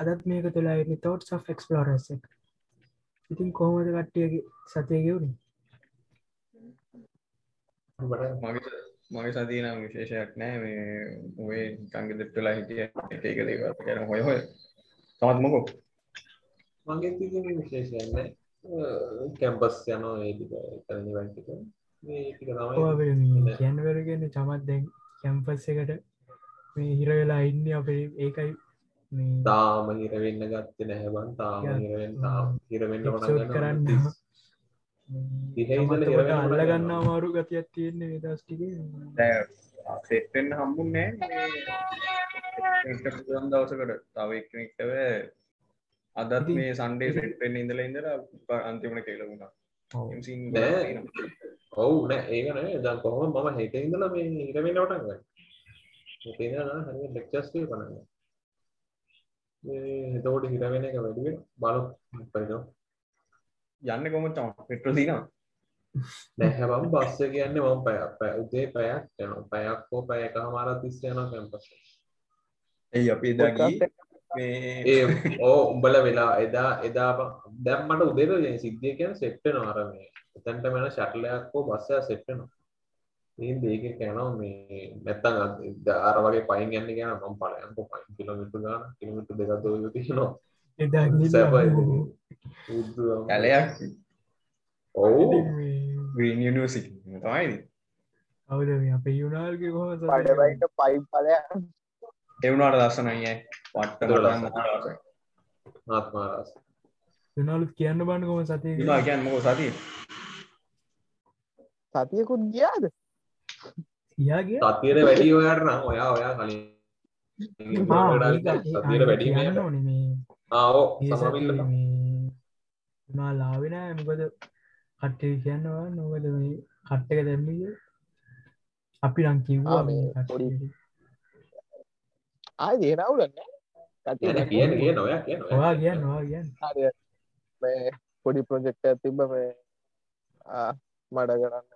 අදත් මේක තුලා එන්න තෝට් ස් ක්ස්පලෝරස් එක. ඉතින් කොහොමද කට්ටියගේ සතිය ගෙවුණේ මගේ මගේ සතියනම් විශේෂයක් නෑ. මේ ඔේ කංග දෙට්ටලා හිටිය එක එක දේව කර හොය හොය. තමත් මොකෝ? මගේ තින විශේෂයන්න කැම්පස් යනෝ ඒටික කරනි වැටික කියන්නවරගෙන චමත් දැන් කැම්පස් එකට මේ හිර වෙලා ඉන්න අපේ ඒකයි තාම හිරවෙන්න ගත්ත නැහැබන් තාම හිරවෙන් තාම හිරවෙන්න කරන්න අල්ලගන්න අමාරු ගතියක් තියෙන්නේ දස්ටික සෙට්ටෙන් හම්බුන්නෑ දවසකට. තව එක්නෙක්ටව අදත් මේ සන්ඩේ සෙට්ටෙන් ඉඳල ඉඳල අන්තිමට කෙලවුණා ඔවු. නෑ. ඒකන දන් කොහොම මම හිත ඉඳල මේ ඉරවෙන්න ටග හරි ලෙක්චස්ටේ පනන්න එතකොට හිරවෙන එක වැඩුව බලු පරිනවා යන්න කොමචම පෙට්‍ර දිනවා. නැහැබම් බස්ස කියන්න මම පැය පැ උදේ පැයක් යන පැයක් හෝ පැය එක. හමාර තිස්ස යන කැම්පස් ඒ අපි දගී ඒ ඕ උඹල වෙලා එදා එදා දැම්මට උදේර සිද්ධිය කියන සෙට්ට නාරමේ එතැන්ට මෙන ශටලයක් හෝ බස්සය සෙට්ටනවා ඒ දේක කැනවා මේ නැත්තන් අර වගේ පයින් ගන්න ගැන මම් පලයන්ක පයින් කිලමිට ගන්න කිලමිට දෙකත්ව තියනවා. කැලයක්. ඔවු. නිසික තමයිද අවුද අප යුනාල්ගේ කොහ පඩබයිට පයිම් පලය එවුණට දස්සනයි පට්ට ආත්මාරස් යුනාලුත් කියන්න බන්න කොම සතිය? කියන්න මොක සතිය? සතියකුත් ගියාද සතියට වැඩි ඔයාරන ඔයා ඔයා කලින් සතියට වැඩීම මේ. ආෝ සමමිල්ල නා. ලාවෙන මොකද කට්ටේ කියන්නවා නොකද මේ කට්ටක දැම්මිය අපි නම් කිව්වා ආය දේනවුලන්න කියන කිය නොය කිය ඔයා කියන්න වා කියන්න. මේ පොඩි ප්‍රොජෙක්ට තිබ මේ මඩ කරන්න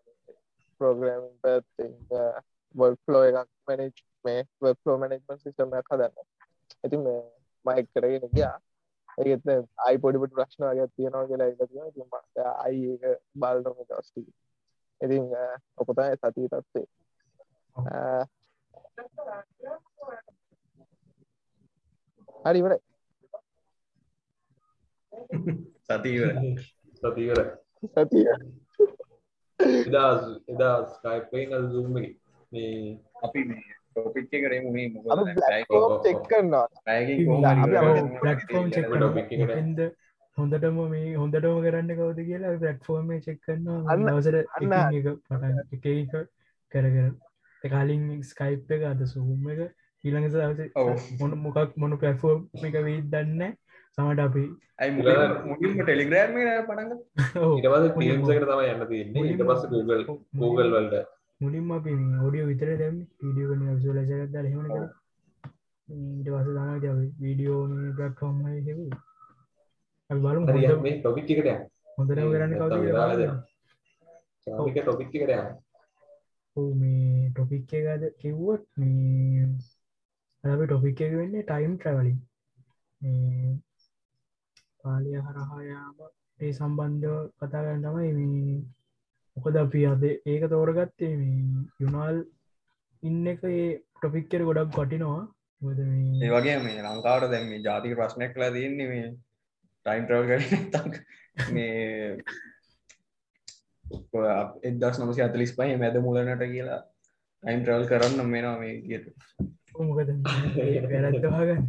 ප්‍රෝග්‍රමින් පැත්ති වර්ෆලෝ එකක් මැනෙජ් මේ වර්ෆලෝ මැනෙජ්මන් සිස්ටමයක් හදන්න. ඇති මේ මයික් කරගෙන ගියා. ඒත් අයි පොඩිපට ප්‍රශ්න වගේ තියෙනවා කියලා එක අයි ඒක බල්නොම දස්ටි ඉතින් ඔකොතයි සතිී තත්සේ හරිවර සතිීවර සතිීවර සතිය එදා එදා ස්කයිපෙන් සුම්ම මේ අපි මේ ටොපික් කරේ මුේ චෙක් කරන්නවා පලටෆෝම් චෙක්ද හොඳටම මේ හොඳටම කරන්න කවද කියලා පලට්ෆෝර්ම චෙක් කරන්න අන්නවසර පටන් එක එක කරකර කලින් ස්කයිප් එක අද සුහුම් එක. ඊළඟ දවස මොන මොකක් මොන පැෆෝර්ම් එක වී දන්න සමට අපි ඇයි මුලින්ම ටෙලිග්‍රෑම් පටග ඉටවස පියම්සකට තම යන්න තින්නේ ඉට පස Google Google වල්ට. මුලින්ම අපි ඔඩියෝ විතර දැම් විඩියෝ කන විසලසකත් හෙමන ඊට පස තමයි වීඩියෝ පටෆෝර්ම් හෙව බලු මේ ටොපික්කට හොඳට කරන්න කවද ටොපික්කට මේ ටොපික් එකද කිව්වොත් මේ ඇ ටොපික් එක වෙන්නේ ටයිම් ට්‍රවලින් පාලිය හරහායාම ඒ සම්බන්ධ කතා කරන්න තමයි මේ මොකද අපි අද ඒක තෝරගත්තේ මේ යුනාල් ඉන්න එක ඒ ටොපික්කර ගොඩක් ගොටිනවා ඒ වගේ මේ ලංකාවට දැම ජාතික ප්‍රශ්නයක් කලා තියන්නේ මේ ටයිම් ට්‍රවල් මේ එදස් නමසි අතලිස් පහ මැද මුලනට කියලා ටයිම් ට්‍රවල් කරන්න මෙනවා මේ කියත මොකද වැරත්වාගන්න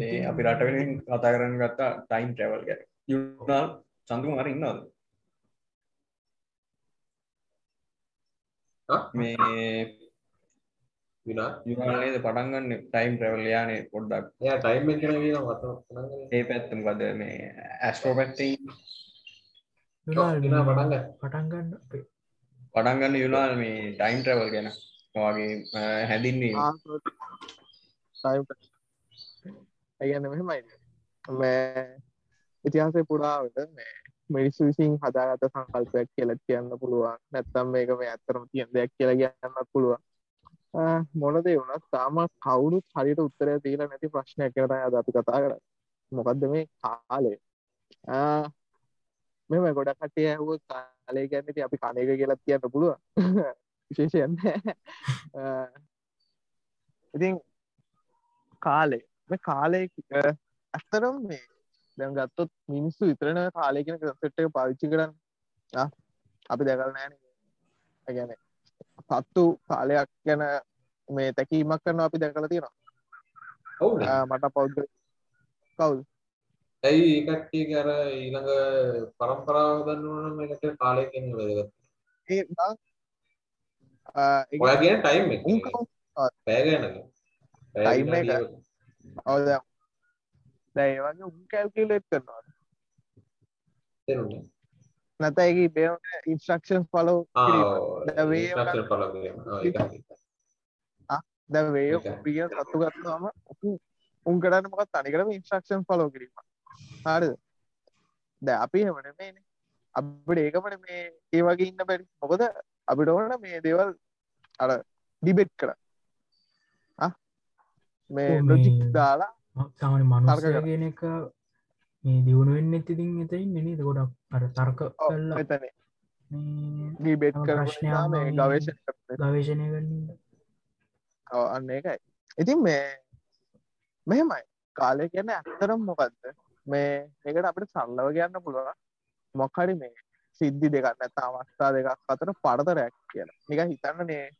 මේ අපි රටවෙලින් කතා කරන්න ගත්තා ටයිම් ට්‍රවල් ගැ යුනාල් සඳු මර ඉන්නද මේ යුනාලේද පටන්ගන්න ටයිම් ට්‍රවල් යානේ පොඩ්ඩක්. එය ටයිම් ඒ පැත්තම කද මේ ඇස්ට්‍රෝ පැත්තේ පටන්ග පටන්ගන්න පටන්ගන්න යුනාල් මේ ටයිම් ට්‍රවල් ගැන. වගේ හැදින්නේ ඇගන්න මෙහෙමයි මේ ඉතිහාසය පුරාවට මේ මිනිස්සු විසින් හදාගත සංකල්පයක් කියලා කියන්න පුළුවන් නැත්තම් මේක මේ ඇත්තරම තියෙන දෙයක් කියලා කියන්න පුළුවන් මොනද වුණත් තාම කවුරුත් හරියට උත්තරය දීලා නැති ප්‍රශ්නයක් ගැන තමයි අද අපි කතා කරන්නේ. මොකද්ද මේ කාලය? ආ මෙම ගොඩක් කට්ටිය ඇහුවොත් කාලය කියන්නේ ඉතින් අපි කණ එක කියලා කියන්න පුළුවන්. විශේෂයෙන් නැහැ. ඉතින් කාලේ මේ කාලේ ඇත්තරම් මේ දැන් ගත්තොත් මිනිස්සු විතරන කාලය කියන කන්සෙප්ට් එක පාවිච්චි කරන්නේ. අපි දැකලා නැහැ නේ. ඒ කියන්නේ සත්තු කාලයක් ගැන මේ තැකීමක් කරනවා අපි දැකලා තියෙනවා. මට පෞද්ගල කවුද? ඇයි ඒ කට්ටිය අර ඊළඟ પરම්පරාව ගන්න ඕන මේකට කාලය කියන්නේ වැදගත්. ඒ බං ඔයා කියන ටයිම් ගණනක. ටයිම් එක. ඔව් දැන් දැන් ඒ වගේ උන් කැල්කියුලේට් කරනවා. තේරුණා. නැත්නම් ඒකේ බේම ඉන්ස්ට්‍රක්ෂන්ස් ෆලෝ කිරීම. දැන් වේ ඉන්ස්ට්‍රක්ෂන් ෆලෝ කිරීම. ඔව් ඒක හරි. දැන් වේ Okay. පිය සතු ගත්තාම උන් කරන්න මොකක් තනිකරම ඉන්ස්ට්‍රක්ෂන් ෆලෝ කිරීම. හරිද? දැන් අපි එහෙම නෙමෙයිනේ. අපිට ඒකමනේ මේ ඒ වගේ ඉන්න බැරි. මොකද අපිට ඕන මේ දේවල් අර ඩිබේට් කරන්න. මේ ලොජික් දාලා කරා. කියන එක මේ දියුණු වෙන්න ඉතින් එතයින් නේද ගොඩක් අර තර්ක ඔව්, කල්ලා මෙතන මේ ඩිබේට් තම කරන ප්‍රශ්නයක් නිසා මේ මේ- ගවේෂණ කරන ගවේශණය අන්න ඒකයි. ඉතින් මේ මෙහෙමයි. කාලය කියන්නේ ඇත්තටම මොකද්ද? මේ මේකට අපිට සරලව කියන්න පුළුවන්. මොකක් හරි මේ සිද්ධි දෙකක් නැත්නම් අවස්ථා දෙකක් අතර පරතරයක් කියලා. නිකන් හිතන්නනේ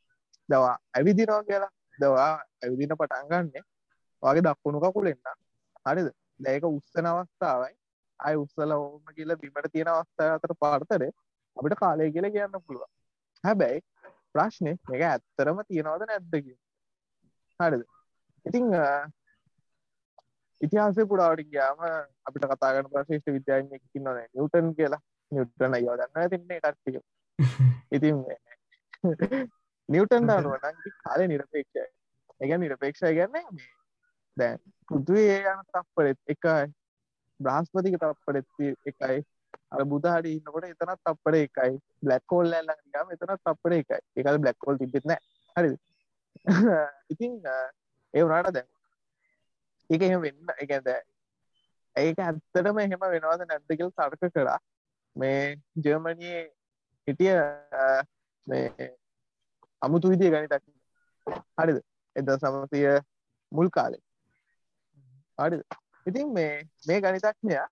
දවා ඇවිදිනවා කියලා. දවා ඇවිදින පටන් ගන්නෙ ඔයාගේ දකුණු කකුලෙන් නම්. හරිද? දැන් ඒක උස්සන අවස්ථාවයි ආයි උස්සලා ඕම කියලා බිමට තියෙන අවස්ථාව අතර පරතරය අපිට කාලය කියලා කියන්න පුළුවන්. හැබැයි ප්‍රශ්නේ මේක ඇත්තරම තියනවද නැද්ද කියලා. හරිද? ඉතින් අ, ඉතිහාසය පුරාවට ගියාම අපිට කතා කරන ප්‍රශේෂ්ඨ විද්‍යාඥයෙක් ඉන්නවනේ නිව්ටන් කියලා. දන්නවා ඉතින් මේ කට්ටිය. ඉතින් නිව්ටන් ඉතින් කාලය නිරපේක්ෂයි. කියන්නේ නිරපේක්ෂයි මේ දැන් පෘථිවියේ යන තප්පරෙත් එකයි බ්‍රහස්පතික තප්පරෙත් එකයි අර බුධ හරි ඉන්නකොට එතනත් තප්පරේ එකයි බ්ලැක් හෝල් එක ළඟට ගියාම එතනත් තප්පරේ එකයි. ඒකද බ්ලැක් හෝල් තිබෙත් නැහැ. හරිද? ඉතින් ඒ වුණාට දැන් ඒක එහෙම වෙන්න කියන්නේ ඒක ඇත්තටම එහෙම වෙනවද නැද්ද කියලා තර්ක කරා මේ ජර්මනියේ හිටිය මේ අමුතු විදිය ගණිතක්. හරිද? 1900 මුල් කාලේ. හරිද? ඉතින් මේ මේ ගණිතඥයා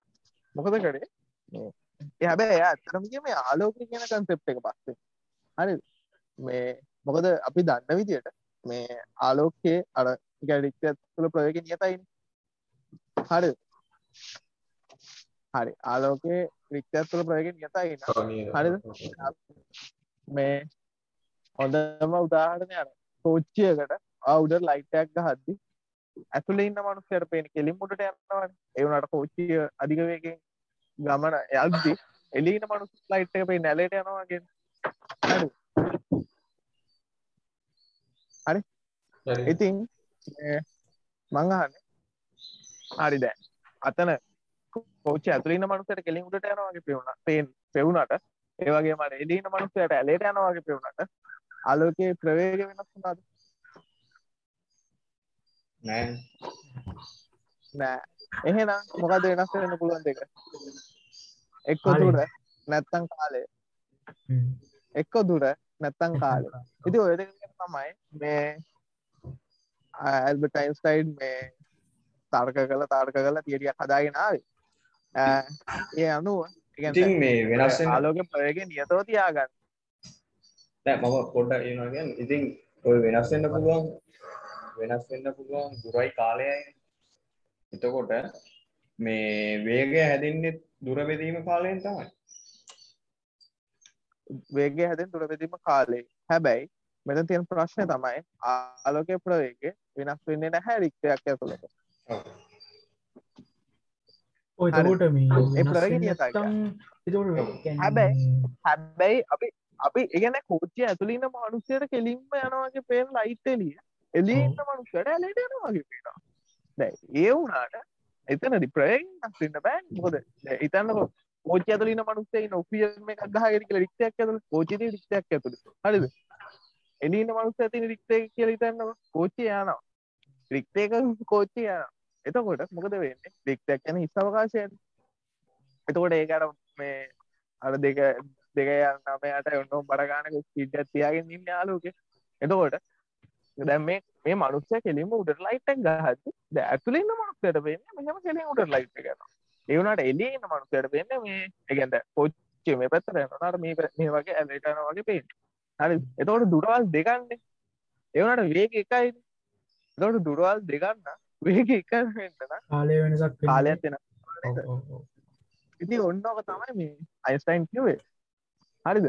මොකද කරේ? හැබැයි එයා කිය මේ ආලෝකය කියන concept එක පස්සේ. හරිද? මේ මොකද අපි දන්න විදියට මේ ආලෝකයේ අර ගැලික්ටර් තුළ ප්‍රවේගය නියතයිනේ. හරිද? හරි. ආලෝකයේ රික්ටර් තුළ ප්‍රවේගය නියතයි. නේ හරිද? මේ හොඳම උදාහරණය අර කෝච්චියකට අවුඩර් ලයිට් එකක් ගහද්දි ඇතුලේ ඉන්න මිනිස්සුන්ට පේන කෙලින් උඩට යනවානේ. ඒ වුණාට කෝච්චිය අධික වේගෙන් ගමන යද්දි එළියේ ඉන්න මිනිස්සු ලයිට් එක පේන්නේ නැලේට යනවා කියන්නේ. හරි. ඉතින් මේ අහන්නේ හරි දැන් අතන කෝච්චිය ඇතුලේ ඉන්න මිනිස්සුන්ට කෙලින් උඩට යනවා වගේ පේුණා. පේන පෙවුනට ඒ වගේම අර එළියේ ඉන්න මිනිස්සුන්ට ඇලේට යනවා වගේ පෙවුනට ආලෝකයේ ප්‍රවේගය වෙනස් වුණාද? නෑ නෑ. එහෙනම් මොකද වෙනස් වෙන්න පුළුවන් දෙක? එක්ක. දුර නැත්තම් කාලය. එක්ක දුර නැත්තම් කාලය. ඉතින් ඔය දෙක තමයි මේ ඇල්බර්ට් අයින්ස්ටයින් මේ තර්ක කළ තර්ක කළ තියරියක් හදාගෙන ආවේ. ඒ අනුව ඉතින් මේ වෙනස් වෙන්න ආලෝක ප්‍රවේගය නියතව තියාගන්න. නෑ මම පොඩ්ඩක් කියනවා කියන්නේ ඉතින් ඔය වෙනස් වෙන්න පුළුවන් වෙනස් වෙන්න පුළුවන් දුරයි කාලයයි. එතකොට මේ වේගය හැදෙන්නේ දුර බෙදීම කාලයෙන් තමයි. වේගය හැදෙන දුර බෙදීම කාලේ. හැබැයි මෙතන තියෙන ප්‍රශ්නේ තමයි ආලෝකයේ ප්‍රවේගය වෙනස් වෙන්නේ නැහැ රික්තයක් ඇතුළත. ඔය මේ එතකොට කියන්නේ හැබැයි- හැබැයි අපි අපි කියන්නේ කෝච්චිය ඇතුළේ ඉන්න මිනිස්සුන්ට කෙලින්ම යනවා වගේ පේන ලයිට් එළිය එළියේ ඉන්න මිනිස්සුන්ට ඇලේට යනවා වගේ පේනවා. දැන් ඒ වුණාට එතනදි ප්‍රවේගය වෙනස් වෙන්න බෑනේ. හිතන්නකෝ කෝච්චිය ඇතුළේ ඉන්න මිනිස්සු ගහගෙන කියලා රික්තයක් කෝච්චියේ තියෙන රික්තයක් ඇතුළේ. හරිද? එලින්න මනුස්ස ඇතින රික්තේ කියල හිතන්න කෝච්චි යනවා රික්තේක කෝච්චි යන එතකොට මොකද වෙන්නේ රික්තයක් යන හිස්සවකාශයෙන් එතකොට ඒකට මේ අර දෙක දෙක යන්නමයට ඔන්න බරගානක සිට තියාගෙන ඉන්න යාලෝක එතකොට දැම් මේ මේ මනුස්්‍ය කෙලින්ම උඩට ලයිටක් ගහති ද ඇතුලන්න මනුස්සයට පෙන්න්න මෙහම කෙලින් උඩට ලයිට් කරන ඒවනට එලින්න මනුස්සයට පෙන්න්න මේ එකගැද පොච්චි මේ පැත්තර නට මේ මේ වගේ ඇලටන වගේ පේෙන් හරි. එතකොට දුරවල් දෙකන්නේ. ඒවනට වේග එකයි එතකොට දුරවල් දෙගන්න වේග එක කාලය වෙනසක් කාලයක් දෙෙන ඉති ඔන්නක තමයි මේ අයිස්ටයින් කිවේ හරිද?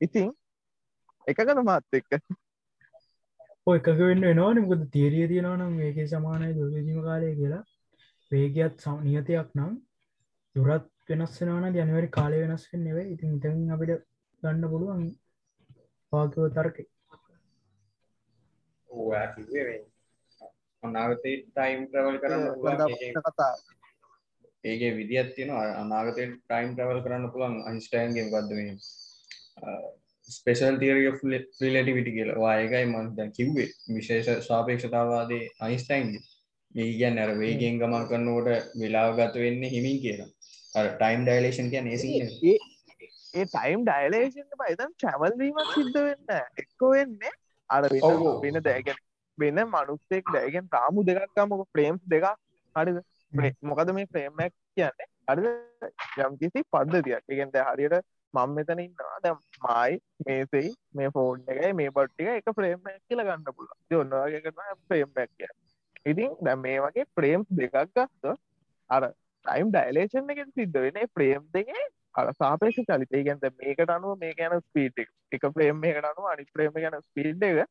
ඉතින් එකකද මාත් එක්ක? ඔය එකක වෙන්න එනවාන මොකද තේරිය තියෙනවනම් ඒක සමානය දුරදීම කාලය කියලා. වේගත් නියතයක් නම් දුරත් වෙනස් වෙනවන ජනවරි කාලය වෙනස් වෙන්න නෙවේ ඉතින් ඉතින් අපිට ගන්න පුළුවන් පාකව තර්ක අනාගතේ ටයිම් ට්‍රවල් කරන්න කතා ඒගේ විදිත් තියෙන අනාගතය ටයිම් ට්‍රවල් කරන්න පුළුවන් අයින්ස්ටයින්ගේ ගදම ස්පේෂල් තිරිය ෆිලටිවිටි කියලා. වායකයි මන් දැන් කිව්වේ. විශේෂ සාපේක්ෂතාවාදේ අයින්ස්ටයින්ගේ මේ ගැන් අර වේගෙන් ගමන් කරන්නකොට වෙලාව ගත වෙන්න හිමින් කියලා. අර ටයිම් ඩයිලේෂන් කිය නේසි ඒ ටයිම් ඩයිලේෂන් පයිතන් චැවල්වීමක් සිද්ධ වෙන්න එක්ක වෙන්නේ අර වෙන දෑගෙන වෙන මනුස්සෙක් දෑගෙන් තාමු දෙකක්කමක ප්‍රේම්ස් දෙක හරිද මොකද මේ ප්‍රේමක් කියන්නේ? හරි යම්කිසි පද්ධතියක්. එකෙන්ට හරියට මං මෙතන ඉන්නවා. දැ මයි මේසයි මේ ෆෝන් එකයි මේ බට්ටික එක ප්‍රේම්මක් කියල ගන්න පුල ඔන්නවාගේ කරන ප්‍රේම්මක් කිය ඉතින් දැ මේ වගේ ප්‍රේම්ස් දෙකක් ගත්ත අර ටයිම් ඩයිලේෂන් එක සිද්ධ වෙන ප්‍රේම් දෙගේ අර සාපේක්ෂ චලිතය. ගැන්ත මේකට අනුව මේ ගැන ස්පීට් එක. ප්‍රේම් එකට අනුව අනි ප්‍රේම ගැන ස්පීඩ් එක.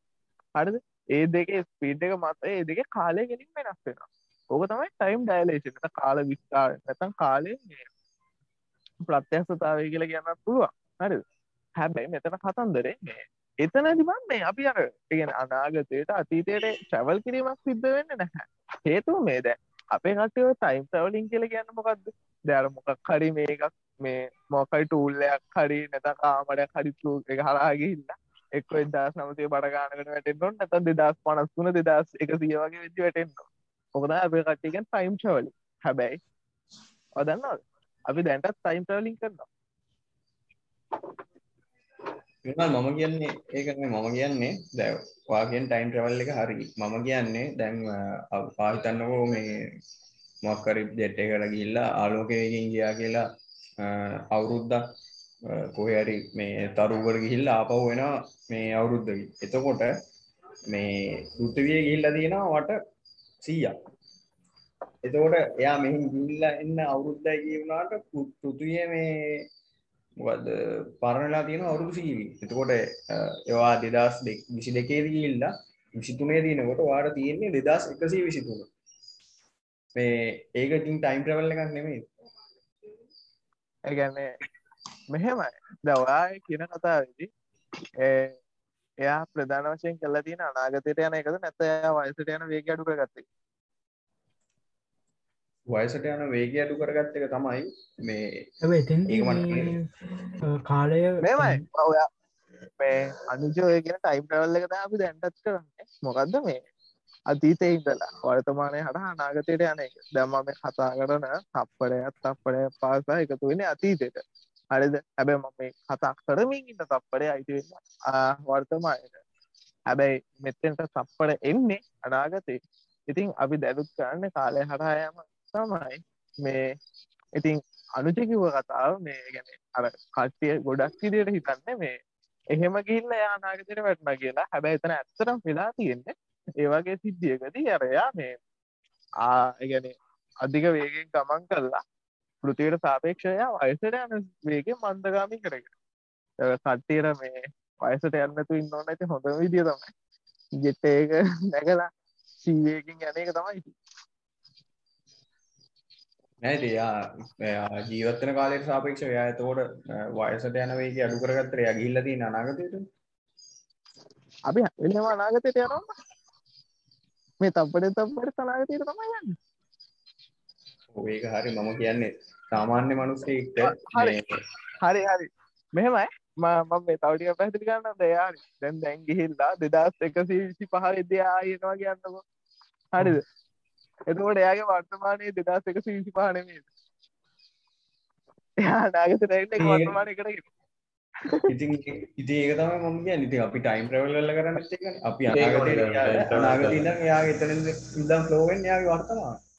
හරිද? ඒ දෙක ස්පීඩ් එක මත ඒ දෙක කාලය ගෙනින් වෙනස් වෙන ඕක තමයි ටයිම් ඩයිලේෂන් කාල විස්ථා නැතන් කාලය ප්‍රත්‍යක්ෂතාවය කියලා කියන්න පුළුවන්. හරි හැබැයි මෙතන කතන්දරේ මේ එතන දිබන් මේ අපි අර ඉගෙන අනාගතයට අතීතයට ට්‍රැවල් කිරීමක් සිද්ධ වෙන්න නැහැ. හේතුව මේ දැ අපේ කටයෝ ටයිම් ට්‍රවලින් කියල කියන්න මොකක්ද දැර මොකක් හරි මේකක් මේ මොකයි ටූල්ලයක් හරි නැත කාමඩ හරිතු එක හලාගිහිල්ලා එක්ක දස් නමතේ බඩගානකට වැටෙන්න්නොත් නැත දෙදස් පනස්තුන දෙදස් එක සිය වගේ වෙච්චි වැටෙන්න්න මොකද අපේ කට්ටිකෙන් ටයිම් ට්‍රවලි හැබැයි ඔදන්නවද අපි දැන්ටත් ටයිම් ට්‍රවලින් කරනවා. මම කියන්නේ ඒකන මම කියන්නේ දැ වාගෙන් ටයිම් ට්‍රවල් එක හරි. මම කියන්නේ දැන් පාහිතන්නකෝ මේ මොක්කරි ජෙට් එකට ගිල්ලා ආලෝකයකින් ගියා කියලා අවුරුද්දක් කොහරි මේ තරුවර ගිහිල්ල ආපව් වෙන මේ අවුරුද්ධකි එතකොට මේ ෘතිවිය ගිල්ල තියෙනවා වට සීයක්. එතකොට එයා මෙහි ගිල්ල එන්න අවුරුද්ධයි කියවුණට පෘතුවිය මේ මොකද පරණලා තියෙන අවුරුදු සීවි. එතකොට ඒවා දෙදස් විසි දෙකේ ගිල්ලා විසිතුනේ තියනකොට වාට තියෙන්නේ දෙදස් එකසී විසිතුන. මේ ඒකටින් ටයිම් ප්‍රවල්ල එකක් නෙමේ ඒගැන්නේ මෙහෙමයි. දවා කියන කතාවදි එයා ප්‍රධාන වශයෙන් කල්ලා තියෙන අනාගතයට යන එකද නැත එයා වයසට යන වේග අඩු කරගත්තේ වයසට යන වේග අඩු කරගත්ත එක තමයි මේ එතන් කාලය මෙමයි. ඔයා මේ අනුජෝය කියෙන ටයිම් ටවල්ල එක අපි දැන්ටත් කරන්න. මොකක්ද මේ? අතීතය ඉඳලා වර්තමානය හට අනාගතයට යන එක. දැම මේ කතා කරන තප්පඩයක් තප්පඩය පාසා එකතු වෙන අතීතයට හරිද? හැබැ මම මේ කතා කරමින් ඉන්න තප්පඩය අයිතිවෙන්න වර්තමානයට හැබැයි මෙත්තෙන්ට තප්පඩ එන්නේ අනාගතේ. ඉතින් අපි දැනුත් කරන්න කාලය හටායම තමයි මේ ඉතින් අනුචකිව කතාව මේ ගැන අර කට්ටිය ගොඩක් විදියට හිතන්න මේ එහෙම ගිල්ල යානාගතයට වැටන කියලා. හැබැයි එතන ඇත්තරම් වෙලා තියෙන්නේ ඒවගේ සිද්ධියකදී අරයා මේ ආගැන අධික වේගෙන් ගමන් කරලා පෘතියට සාපේක්ෂය වයසට යන වේගෙන් මන්දගාමි කරගෙන. කට්ටියට මේ වයසට යන්නතු ඉන්න ඇති හොඳ විදිිය තමයි. ගෙට ඒක නැගලා සීවේකින් යන එක තමයි නැති යා ජීවත්තන කාලයට සාපේක්ෂ යා තෝට වයසට යන වේග අඩු කරගත්තර යා ගිල්ල තින අනාගතයට. අපි එනවා අනාගතයට යනවා මේ තප්පට තප්පට තනාගතයට තමයි යන්න. ඒක හරි මම කියන්නේ සාමාන්‍ය මනුස්සෙක්ට හරි හරි. හරි මෙහෙමයි. මම මේ තවටික පැහදිලි ගන්න දයාරි දැන් දැන් ගිහිල්ලා දෙදස් එකසි විසි පහ විද්‍යා ආයනවා කියන්නකො හරිද? එතකොට එයාගේ වර්තමානයේ දෙදස් එකසි විසි පහනමේ එයා නාගත රැට වර්තමානය කරගෙන ඉතින් ඉති ඒක තම මම කිය ඉති අපි ටයිම් ප්‍රවල්ල කරන්න එක අපි අනාගත කරන්න. ඉඳන් එයා එතන ඉදම් ෆලෝවෙන් යාගේ වර්තමාන ඒ කම්පිට මොද ප්‍රයික ඒ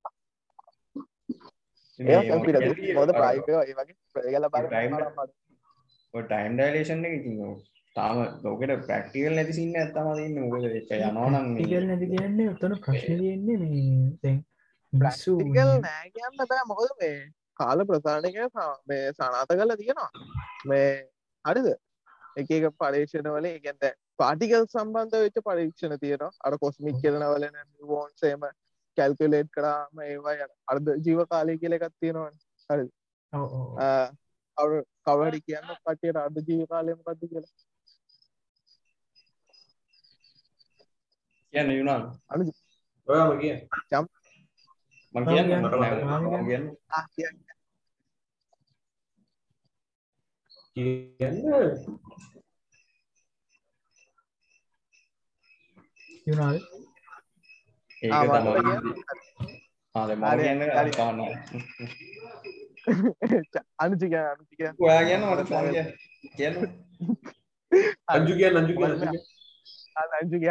වගේ ප්‍රගල බල ටයිම් ඩයිලේෂන් එක ඉතින් තාම ලෝකට ප්‍රක්ටිකල් නැති සින්න ඇත්තම තින්න මොකද එක යනවනම් ටිකල් නැති කියන්නේ ඔතන ප්‍රශ්න තියෙන්නේ මේ දැන් ප්‍රක්ටිකල් නෑ කියන්න බෑ. මොකද මේ කාල ප්‍රසාණක මේ සනාත කල තියෙනවා. මේ හරිද? එක එක පරීක්ෂණවල ඉගැන්ත පාටිකල් සම්බන්ධ වෙච්ච පරීක්ෂණ තියෙනවා. අර කොස්මික් කියලනවල වෝන්සේම කැල්කුලේට් කරාම ඒවා යන. අර්ධ ජීව කාලය කියල එකක් තියෙනවන. හරි අවු කවඩි කියන්න කටියට අර්ධ ජීව කාලයම කද කියලා. කියන්න යුනාල් ඔයාම කිය මං කියන්න කියන්න. මට. මම මම කියන්න. කියන්න. කියන්න. යුනාල් ඒක කියන්න. කියන්න අනුචික අනුචික ඔයා කියන්න මට මම කියන්න. කියන්න අංජු කිය අංජු කිය අංජු කිය අංචික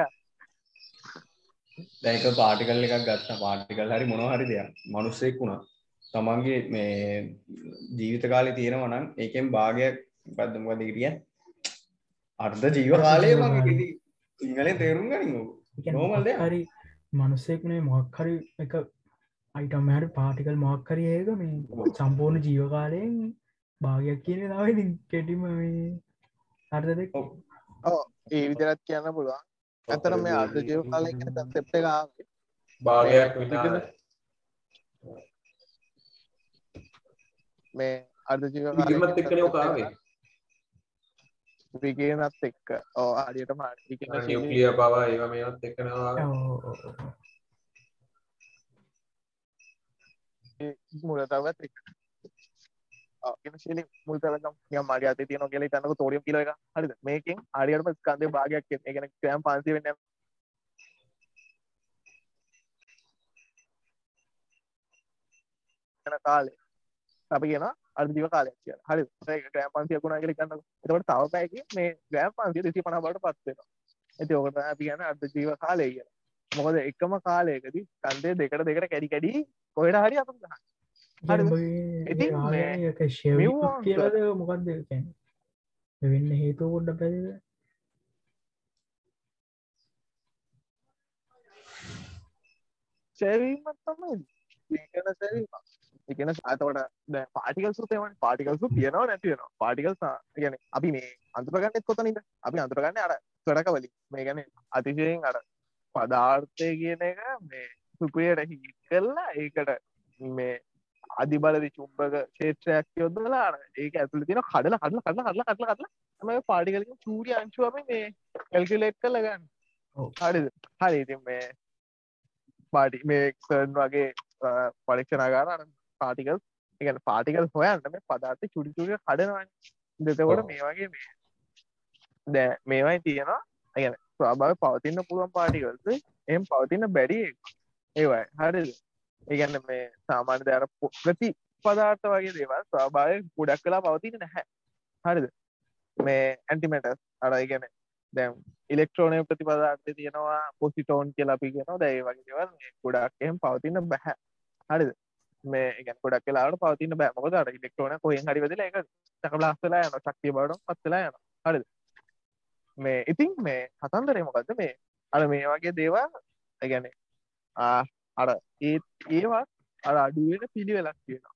දැක පාටිකල් එකක් ගත්ත. පාටිකල් හරි මොන හරි දෙයක්. මනුස්සෙක් වුණා. තමන්ගේ මේ ජීවිත කාලේ තියෙනවනම් ඒකෙන් භාගයක් පදමකද හිටිය? අර්ධ ජීව කාලය මගේ ඉංගලෙන් තේරුම් Normal දෙයක්. හරි මනුස්සෙක්නේ මොක්හරි එක අයිටම් හරි පාටිකල් මොක්කරි ඒක මේ සම්පූර්ණ ජීවකාලයෙන් භාගයක් කියන තාව කෙටිම අර්ථ දෙක්? ඔව්. ඕ ඒ විදිරත් කියන්න පුළුවන්. ඇතර මේ අර්ධ ජීව කාලය කියන කන්සෙප්ට් එක ආවේ. භාගයක් මේ විනාඩ මේ අර්ධ ජීව විගමත් එක්කනේ ඔක විගේනත් එක්ක. ඕ හරියට මාට නියුක්ලිය පවා ඒව මේවත් එක්කනවා. මුල තවත් එක් ශලි මුල් තවම් ය මගේ අත තියන ගෙල තන්නක තෝරියම් කියල එක හරිද? මේකින් අරියටම ස්කන්දය භාගයක් ගෙන ක්‍රෑම් පන්සි වෙන්න කාලේ. අපි කියන අර්දිව කාලයක් කිය හරි. ග්‍රෑම් පන්සිය කුණා කියල කන්න එතවට තව පැයක මේ ග්‍රෑම් පන්සිය දෙසි පන බට පත්වෙනවා ඇති ඕකට අපි කියන අර්ධ ජීව කාලය කිය මොකද එකම කාලයකදී කන්දේ දෙකට දෙකට කැඩි කැඩි කොහෙට හරි මෙව්වා කියලද මොකක්ද වෙන්න හේතු කොඩ්ඩ පැද සැවීමත් තමයි. ඒකන සැවීම එකන අතවට දැ පාටිකල් සුතේවන් පාටිකල්සු තියෙනවා නැතිවෙනවා පාටිකල් ගැන අපි මේ අන්තරගන්නෙත් කොතනද අපි අන්තරගන්න අර කඩක වලින් මේ ගැන අතිශයෙන් අර පදාර්ථය කියන එක මේ සුපයට හි කරලා ඒකට මේ අධිබලදි චුම්බක ක්ෂේත්‍රයක් යොදලා ඒක ඇතුළ තියෙන කඩල කඩල කඩල කඩල කඩල කඩල තමයි පාටිකලින් චූරිය අංශුවම මේ කැල්කිලෙට් කළගන්න ඔව්. හරිද? හරි ඉතින් මේ පාටි මේ සර්න් වගේ පරීක්ෂණගාර පාටිකල් එකන පාටිකල් හොයන්න මේ පදාර්ථ චුඩි චුරිය කඩනවන්න දෙතකොට. මේ වගේ මේ දැ මේවයි තියෙනවා. ඇගැන ස්වාභාව පවතින්න පුළුවන් පාටිකල්ස එම් පවතින්න බැඩි ඒවයි. හරිද? ඒගැන්න මේ සාමාන්‍ය දර ප්‍රති පදාර්ථ වගේ දේවල් ස්වාභාවය ගොඩක් කලා පවතින නැහැ. හරිද? මේ ඇන්ටිමටස් අරයි ගැන දැම් ඉලෙක්ට්‍රෝනය ප්‍රතිපදාර්ථය තියෙනවා පොසිටෝන් කියලා අපි කියනවා. දැයි වගේ දේවල් ගොඩක් එහෙම පවතින්න බැහැ හරිද මේ ගැන ගොඩක් කලාට පවතින්න බෑ. මොකද අර ඉලෙක්ට්‍රෝන කොහෙන් හරි වෙදලා ඒක චකලාස්සලා යන ශක්තිය බවට පත්වෙලා යන හරිද? මේ ඉතින් මේ කතන්දරේ මොකක්ද මේ අර මේ වගේ දේවල් ගැන අර ඒ ඒවත් අර අඩුවෙන පිළිවෙලක් තියෙනවා.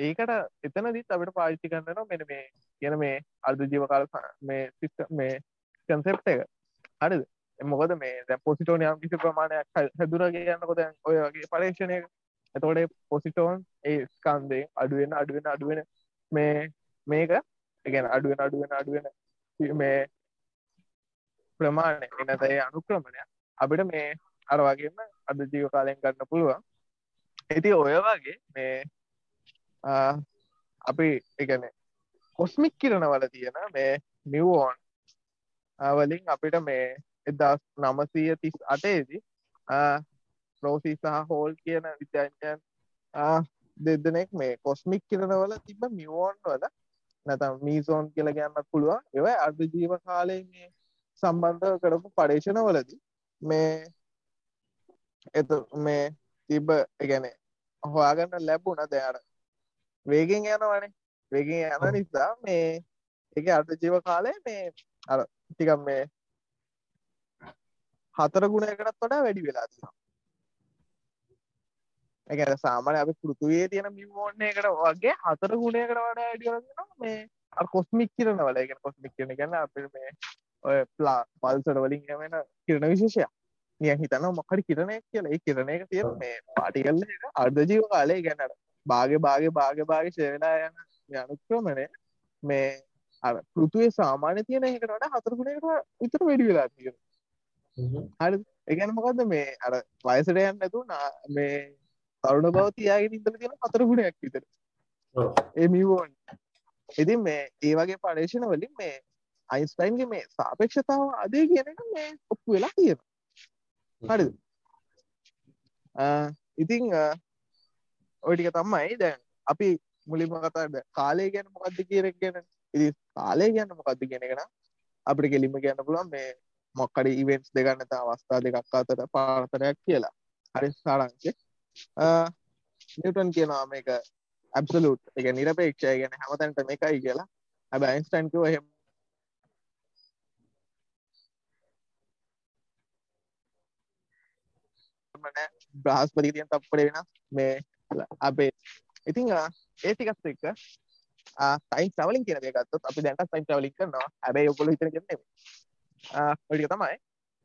ඒකට එතනදිත් අපිට පාවිච්චි කරනවා මෙන්න මේ කියන මේ අර්ධ ජීවකාල මේ සිස්ටම් මේ කන්සෙප්ට එක. හරිද? මොකද මේ දැ පොසිටෝන යම් කිසි ප්‍රමාණයක් හැදුරගේ යන්නකො දැන් ඔය වගේ පරීක්ෂණය එතකොට පොසිටෝන් ඒ ස්කන්දේ අඩුවෙන අඩුවෙන අඩුවෙන මේ මේක එකන අඩුවෙන අඩුවෙන අඩුවෙන මේ ප්‍රමාණය. එනතයි අනුක්‍රමණය. අපිට මේ අර වගේම අද ජීව කාලයෙන් ගන්න පුළුවන්. ඇති ඔය වගේ මේ අපි එකන කොස්මික් කිරණවල තියෙන මේ නිවෝන් වලින් අපිට මේ එදස් නමසීය තිස් අටේදි රෝසි සහ හෝල් කියන විද්‍යාඥයන් දෙදනෙක් මේ කොස්මික් කිරණවල තිබ මියෝන් වල නැතම් මීසෝන් කියල ගන්නත් පුළුවන්. ඒව අර්ධ ජීව කාලය මේ සම්බන්ධ කරපු පඩේශනවලදී මේ එත මේ තිබ ගැන හොයාගන්න ලැබුණ. දැර වේගෙන් යනවනේ. වේගෙන් යන නිසා මේ එක අර්ධ ජීව කාලය මේ අර ටිකම් මේ හතර ගුණයකටත් වඩා වැඩි වෙලා තියෙනවා එකන සාමාන්‍ය අපි පෘතුවේ තියෙන මිමෝන්න එකට වගේ හතර ගුණයකට වඩා වැඩියගෙන මේ කොස්මික් කිරන වල එක කොස්මික් කියන ගන්න අප මේ ඔය ප්ලා පල්සට වලින් වෙන කිරණ විශේෂය නිය හිතන මොකරි කිරණයක් කියල. ඒ කිරණ එක තියෙන මේ පාටිකල්ල අර්ධ ජීව කාලය ගැනට බාග බාග බාග බාග ශවෙලා යන යනුක්‍රමණය මේ අර පෘතුවේ සාමාන්‍ය තියෙන එකට වඩා හතර ගුණයකට විතර වැඩි වෙලා තියෙන හරි එකන මොකද මේ අර වයසට යන්න නැතු මේ තරුණ බව තියාගෙන ඉඳලා තියෙන හතර ගුණයක් විතර. ඒ මිවෝන්. ඉතින් මේ ඒ වගේ පරීක්ෂණ වලින් මේ අයින්ස්ටයින්ගේ මේ සාපේක්ෂතාව අධේ කියන එක මේ ඔප්පු වෙලා තියෙනවා. හරිද? ඉතින් ඔය ටික තමයි දැන් අපි මුලින්ම කතා කාලය ගැන මොකද්ද කියන එක ගැන. ඉතින් කාලය ගැන මොකද්ද කියන එක නම් අපිට කෙලින්ම කියන්න පුළුවන් මේ මොකක්ද ඉවෙන්ට්ස් දෙකක් නැත්නම් අවස්ථා දෙකක් අතර පාරතරයක් කියලා. හරි සාරාංශය. නිවටන් කියනවා මේක ඇබ්සලූට් එක නිරපේක්ෂය ගැන හැමතැන්ට මේකයි කියලා. හැබ අයින්ස්ටයින් කිව්ව එහෙම. බ්‍රහස්පති තියන් තප්පට වෙන මේ අපේ ඉතිං ඒටිකත් එක්ක ටයින් ටවලින් කියන ගත්ත අපි දැන්ට ටයින් ටවලික් කරනවා. හැබැයි ඔකොල හිතන කරන ටික තමයි.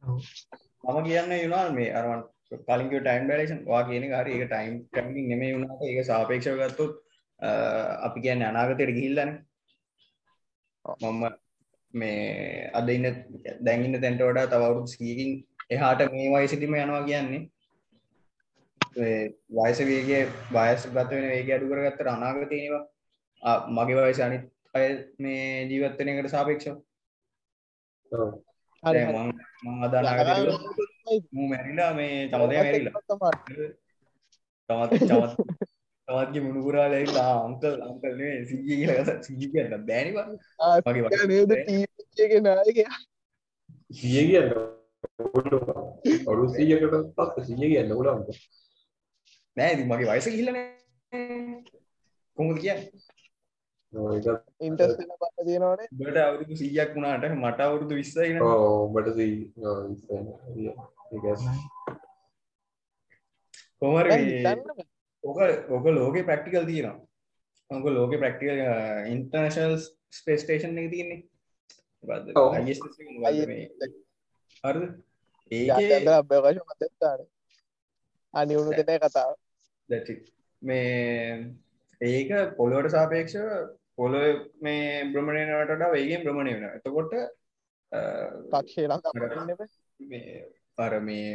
මම කියන්න යුනාල් මේ අරුවන් කලින්ක ටයිම් බැලේෂන් වා කියන හරි. ඒක ටයිම් ටමින් නෙමේ වුණට ඒක සාපේක්ෂව ගත්තුත් අපි කියන්න අනාගතයට ගිහිල්ලන. මම මේ අද ඉන්න දැඟන්න තැන්ට වඩා තවරුත් ස්කීකින් එහාට මේ වයිසිටිම යනවා කියන්නේ. වයස වේගේ වයස් ගත වෙන වේගේ අඩු කරගත්තට අනාගතයනවා මගේ වයස අනිත් අය මේ ජීවත්වනයකට සාපේක්ෂව. මං අද අනාගතයට මූ මැරිලා මේ චමදය මැරිලා. තමත් චමත් තවත්ගේ මුණුපුරා ලැයිලා අංකල් අංකල්නේ සීජී කියලා සීජී කියන්න. බෑනිවා මගේ නේද? ටීගේ නායක සිය කියන්න ඔඩු සීයකට පත් සිය කියන්න උලන්ට නෑ මගේ වයස කිහිලන කොමුද කියන්න? ඉන්ටස් පන්න තියෙනවානේ. බට අවුරුදු සීයක් වුණාට මට අවුරුදු විස්සයි ඔබට කොමර ඕක ඕක ලෝක ප්‍රක්ටිකල් තියෙනවා. ඔක ලෝක ප්‍රක්ටිකල් ඉන්ටර්නශල් ස්පේස්ටේෂන් එක තියන්නේ. හරද? ඒ අනිවුණු දෙන කතාව. මේ ඒක පොලොවට සාපේක්ෂ පොලො මේ බ්‍රමණයනට වේගෙන් ප්‍රමණය වෙන එතකොට පක්ෂේ අර මේ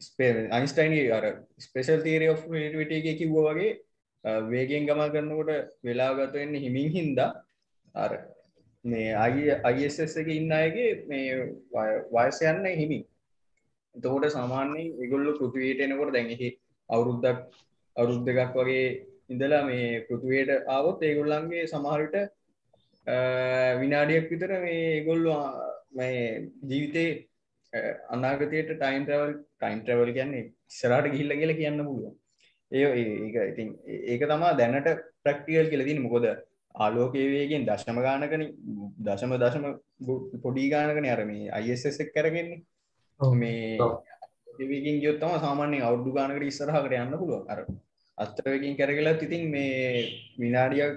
ස්පේ අයින්ස්ටයින්ගේ අර ස්පේෂල් තීරය ට එක කිව්ව වගේ වේගෙන් ගමා කරන්නකොට වෙලාගත වෙන්න හිමින් හින්දා අර මේ අයි අයිස් එක ඉන්න අයගේ මේ වයස යන්න හිමි එතකොට සාමාන්‍යයෙන් ඒගොල්ලො පෘතිවයට එනකොට දැඟහි අවුරුද්දක් අවුරුද් දෙකක් වගේ ඉඳලා මේ පෘතුවයට ආවොත් ඒගොල්ලන්ගේ සමහරට විනාඩියක් විතර මේ ගොල්ලු මේ ජීවිතේ අනාගතයට ටයින් ට්‍රවල් ටයින් ට්‍රවල් කියන්නේ ඉස්සරහට ගිහිල්ල කියලා කියන්න පුළුවන්. ඒ ඒක ඉතින් ඒක තමා දැනට ප්‍රක්ටිකල් කියල තින මොකොද ආලෝකේවේගෙන් දශම ගානකන දශම දශම පොඩි ගානකන අරම අයිසක් කරගෙන්නේ මේ ඒවකින් යොත්තම සාමාන්‍ය අවුඩු ගානකට ඉස්සරහකට යන්න පුළුව අර අස්තරයකින් කැරගලත් ඉතින් මේ විනාඩියක්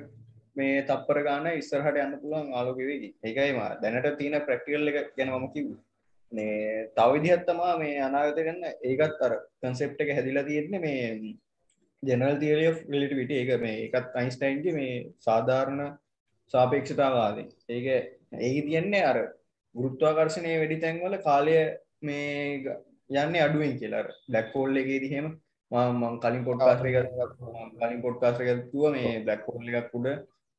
මේ තප්පර ගාන ඉස්සරහට යන්න පුළුවන් ආලෝකවේදී ඒකයිම දැනට තියෙන ප්‍රක්ටිකල් එක ගැන මම කිව්ව මේ තව විදිහක් තමා මේ අනාගත ගන්න ඒකත් අර කන්සෙප්ට් එක හැදිලා තියෙන්නේ මේ ජෙනරල් තියරි ඔෆ් රිලටිවිටි ඒක මේ ඒකත් අයින්ස්ටයින්ගේ මේ සාධාරණ සාපේක්ෂතාවාදී ඒක ඒක තියන්නේ අර ගුරුත්වාකර්ශණය වැඩි තැන්වල කාලය මේ යන්නේ අඩුවෙන් කියලා. බ්ලැක් හෝල් එකේදී එහෙම මං කලින් පොඩ්කාස්ට එක කලින් පොඩ්කාස්ට එකතුව මේ බ්ලක් හෝල් එකක් උඩ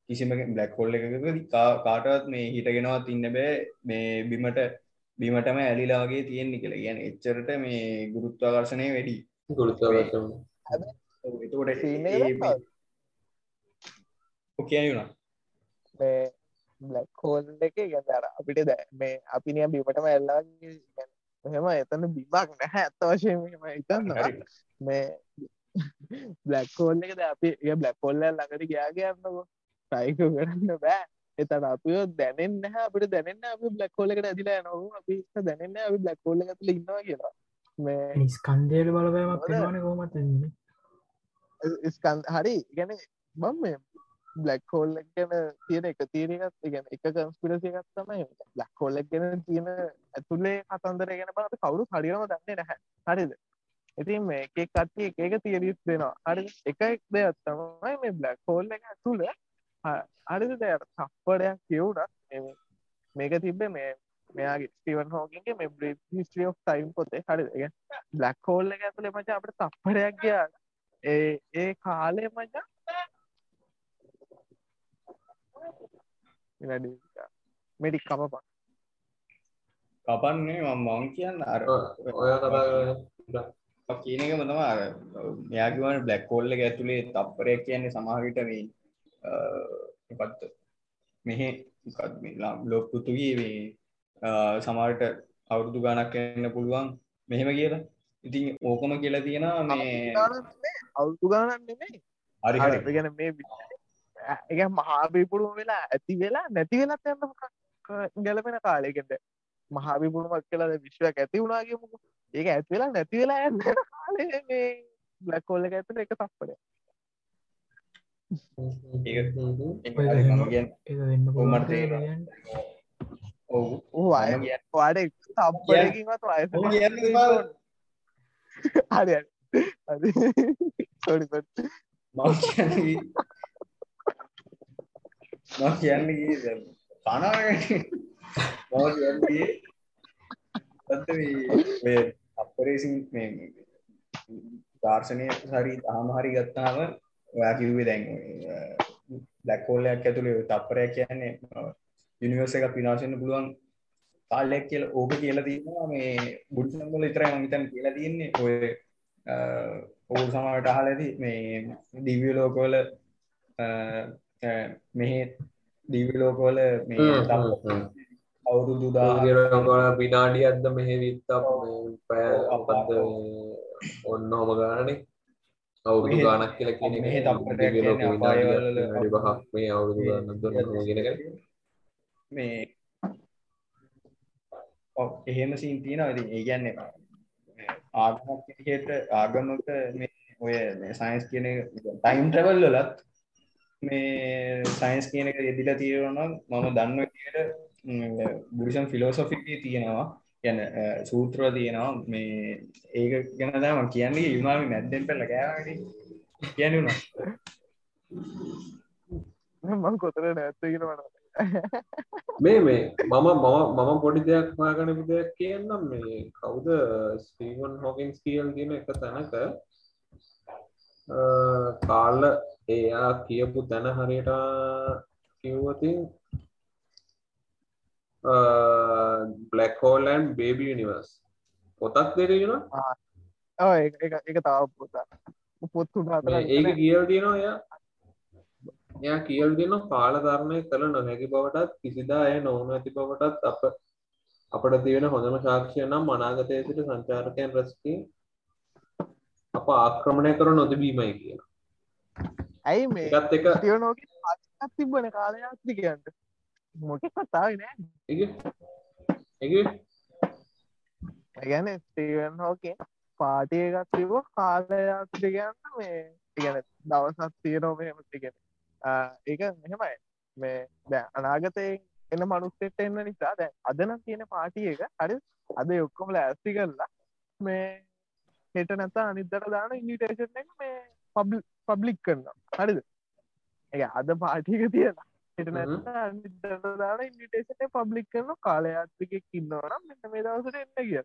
කිසිම බ්ලක් හෝල් එකක කාටවත් මේ හිටගෙනවත් ඉන්න බෑ. මේ බිමට බිමටම ඇලිලා වගේ තියෙන්නේ කියලා. කියන එච්චරට මේ ගුරුත්වාකර්ශණය වැඩි. කියයුණා මේ බ්ලක් හෝල් එක ගැදර අපිට දැ මේ අපි නිය බිමටම ඇල්ලා මෙහෙම එතන බිමක් නැහැ ඇත්ත වශයෙන් මෙම හිතන්නවා මේ බ්ලක් හෝල් එකද අපි ඒ බ්ලක් හොල්ල ළඟට ගයාගේ යන්නකෝ. ටයික කරන්න බෑ එතන අපිය දැනෙන් නැහැ. අපිට දැනන්න අපි බ්ලක් හෝල එකට ඇදිලා නොව අපි දැනන්න අපි බ්ලක් හෝල්ල ඇතුල ඉන්නවා කියලා. මේ ස්කන්දයට බලපෑමක් වෙනවාන කොමත් ස්කන් හරි. ගැන බම් මේ බ්ලක් හෝල් ගැන තියෙන එක තීරකත් ගැන එක කන්ස්පිරසියකත් තමයි බ්ලක් හෝල්ලක් ගැන තියෙන ඇතුලේ කතන්දර ගැන බත කවුරු හරිරම දන්නේ නැහැ. හරිද? ඉතින් මේ එකක් කට්ටිය එක එක තියරිස් දෙනවා. හරි එක එක් දෙයක් තමයි මේ බ්ලක් හෝල් එක ඇතුළ හරිද දෙයට තප්පඩයක් කියවුණත් මේක තිබ්බේ මේ මෙයාගේ ස්ටිවන් හෝකින්ගේ මේ බ්‍රී හිස්ට්‍රිය ඔෆ් ටයිම් පොතේ. හරි බ්ලක් හෝල් එක ඇතුළේ මචං අපිට තප්පඩයක් ගියා. ඒ ඒ කාලේ මචං මෙඩි කපපන්. කපන්නේ මම මං කියන්න අර ඔය කතා කියන එක මතම අර මෙයාගවන බ්ලක් කෝල්ල එක ඇතුළේ තප්පරයක් කියන්නේ සමහවිට මේ පත් මෙහෙ ලොක් පෘතුගේ මේ සමහට අවුරුදු ගණක් එන්න පුළුවන්. මෙහෙම කියලා. ඉතින් ඕකම කියලා තියෙනවා මේ අවුරුදු ගණන් නෙමෙයි. හරි ගැන මේ එක මහාබිපුරුම වෙලා ඇති වෙලා නැති වෙලත් යන්න ගැලපෙන කාලයකට මහාබිපුරුමක් කියලා විශ්වයක් ඇති වුණාගේමුක ඒක ඇති වෙලා නැති වෙලා යන්න කාලේ මේ බ්ලැක් හෝල් එක ඇතුළේ එක තප්පරයක් ඔව් වාඩ තප්පරකින්වත් හරි හරි. සොඩි මම කියන්නේ මම කියන්නේ මේ දර්ශනය හරි තාම හරි ගත්තාම ඔයා කිව්වේ දැන් බ්ලැක් හෝල්යක් ඇතුලේ තප්පරයක් කියන්නේ යුනිවර්ස් එකක් විනාශ වෙන්න පුළුවන් කාලයක් කියලා ඕක කියලා තියෙනවා. මේ විතරයි මම හිතන්නේ කියලා තියෙන්නේ. ඔය ඕක සමහරට අහලා ඇති මේ දිව්‍ය ලෝකවල මෙහි දිව්‍ය ලෝකවල මේ අවුරුදු දාගල විනාඩියක්ද මෙහෙ විත්තක්? පැය අපද ඔන්න හොම ගානනේ අවුරුදු ගානක් කියලා කියන මෙහෙ තප්පරයක් බහක් මේ අවුරුදු ගෙනක මේ එහෙම සීන් තියෙනවා. ඉතින් ඒ කියන්නේ ආගමක් විදිහට ආගමක මේ ඔය සයන්ස් කියන ටයිම් ට්‍රැවල් වලත් මේ සයින්ස් කියන එක යෙදිලා තියෙනවා නම් මම දන්න විදිහට බුරිසම් ෆිලොසොෆි තියෙනවා ගැන සූත්‍ර තියෙනවා මේ ඒක ගැන තමයි මම කියන්නේ යුනාමි මැද්දෙන් පැල්ල කෑවානේ කියන්නේ උනා මම කොතන නැත්ද කියනවනේ මේ මේ මම මම මම පොඩි දෙයක් හොයාගන්න දෙයක් කියන්නම් මේ කවුද ස්ටීවන් හොකින්ස් කියල් කියන එක තැනක? කාල්ල එයා කියපු තැන හරියට කිව්වතින් බ්ලක් හෝලන් බේබි නිවර්ස් පොතක් දෙරෙන එක තාව පොතා පොත්තු ඒක කියල් තියෙනවා එයා? එයා කියල් දෙන කාලධර්මය කළ නොහැකි බවටත් කිසිදා ඇය නොවන ඇති බවටත් අප අපට තියෙන හොඳම ශාක්ෂය නම් මනාගතය සිට සංචාරකයන් රැස්කී අප ආක්‍රමණය කර නොතිබීමයි කියන ඇයි මේ එකත් එක තිබන කාලයාත්තිකයන්ට මොක කතාව නෑ ගැන ස්ටීවන් හෝකේ පාටිය එකත් තිබ කාලයාත්තිකයන්න මේ ඉගැන දවසත් තියනෝ මෙහමතිගෙන ඒක මෙහෙමයි මේ දැ අනාගතයෙන් එන්න මනුස්සෙට එන්න නිසා දැ අදනම් තියෙන පාටිය එක හරි අද ඔක්කොමල ඇස්ති කරලා මේ හෙට නැත අනිදර දාන ඉනිටේෂන් එක මේ පබ් පබ්ලික් කරන්න හරිද එක අද පාටික තියෙන අනිදර දාන ඉනිටේෂන පබ්ලික් කරන කාලයාත්තිකෙක් ඉන්නවනම් මෙන්න මේ දවසට එන්න කිය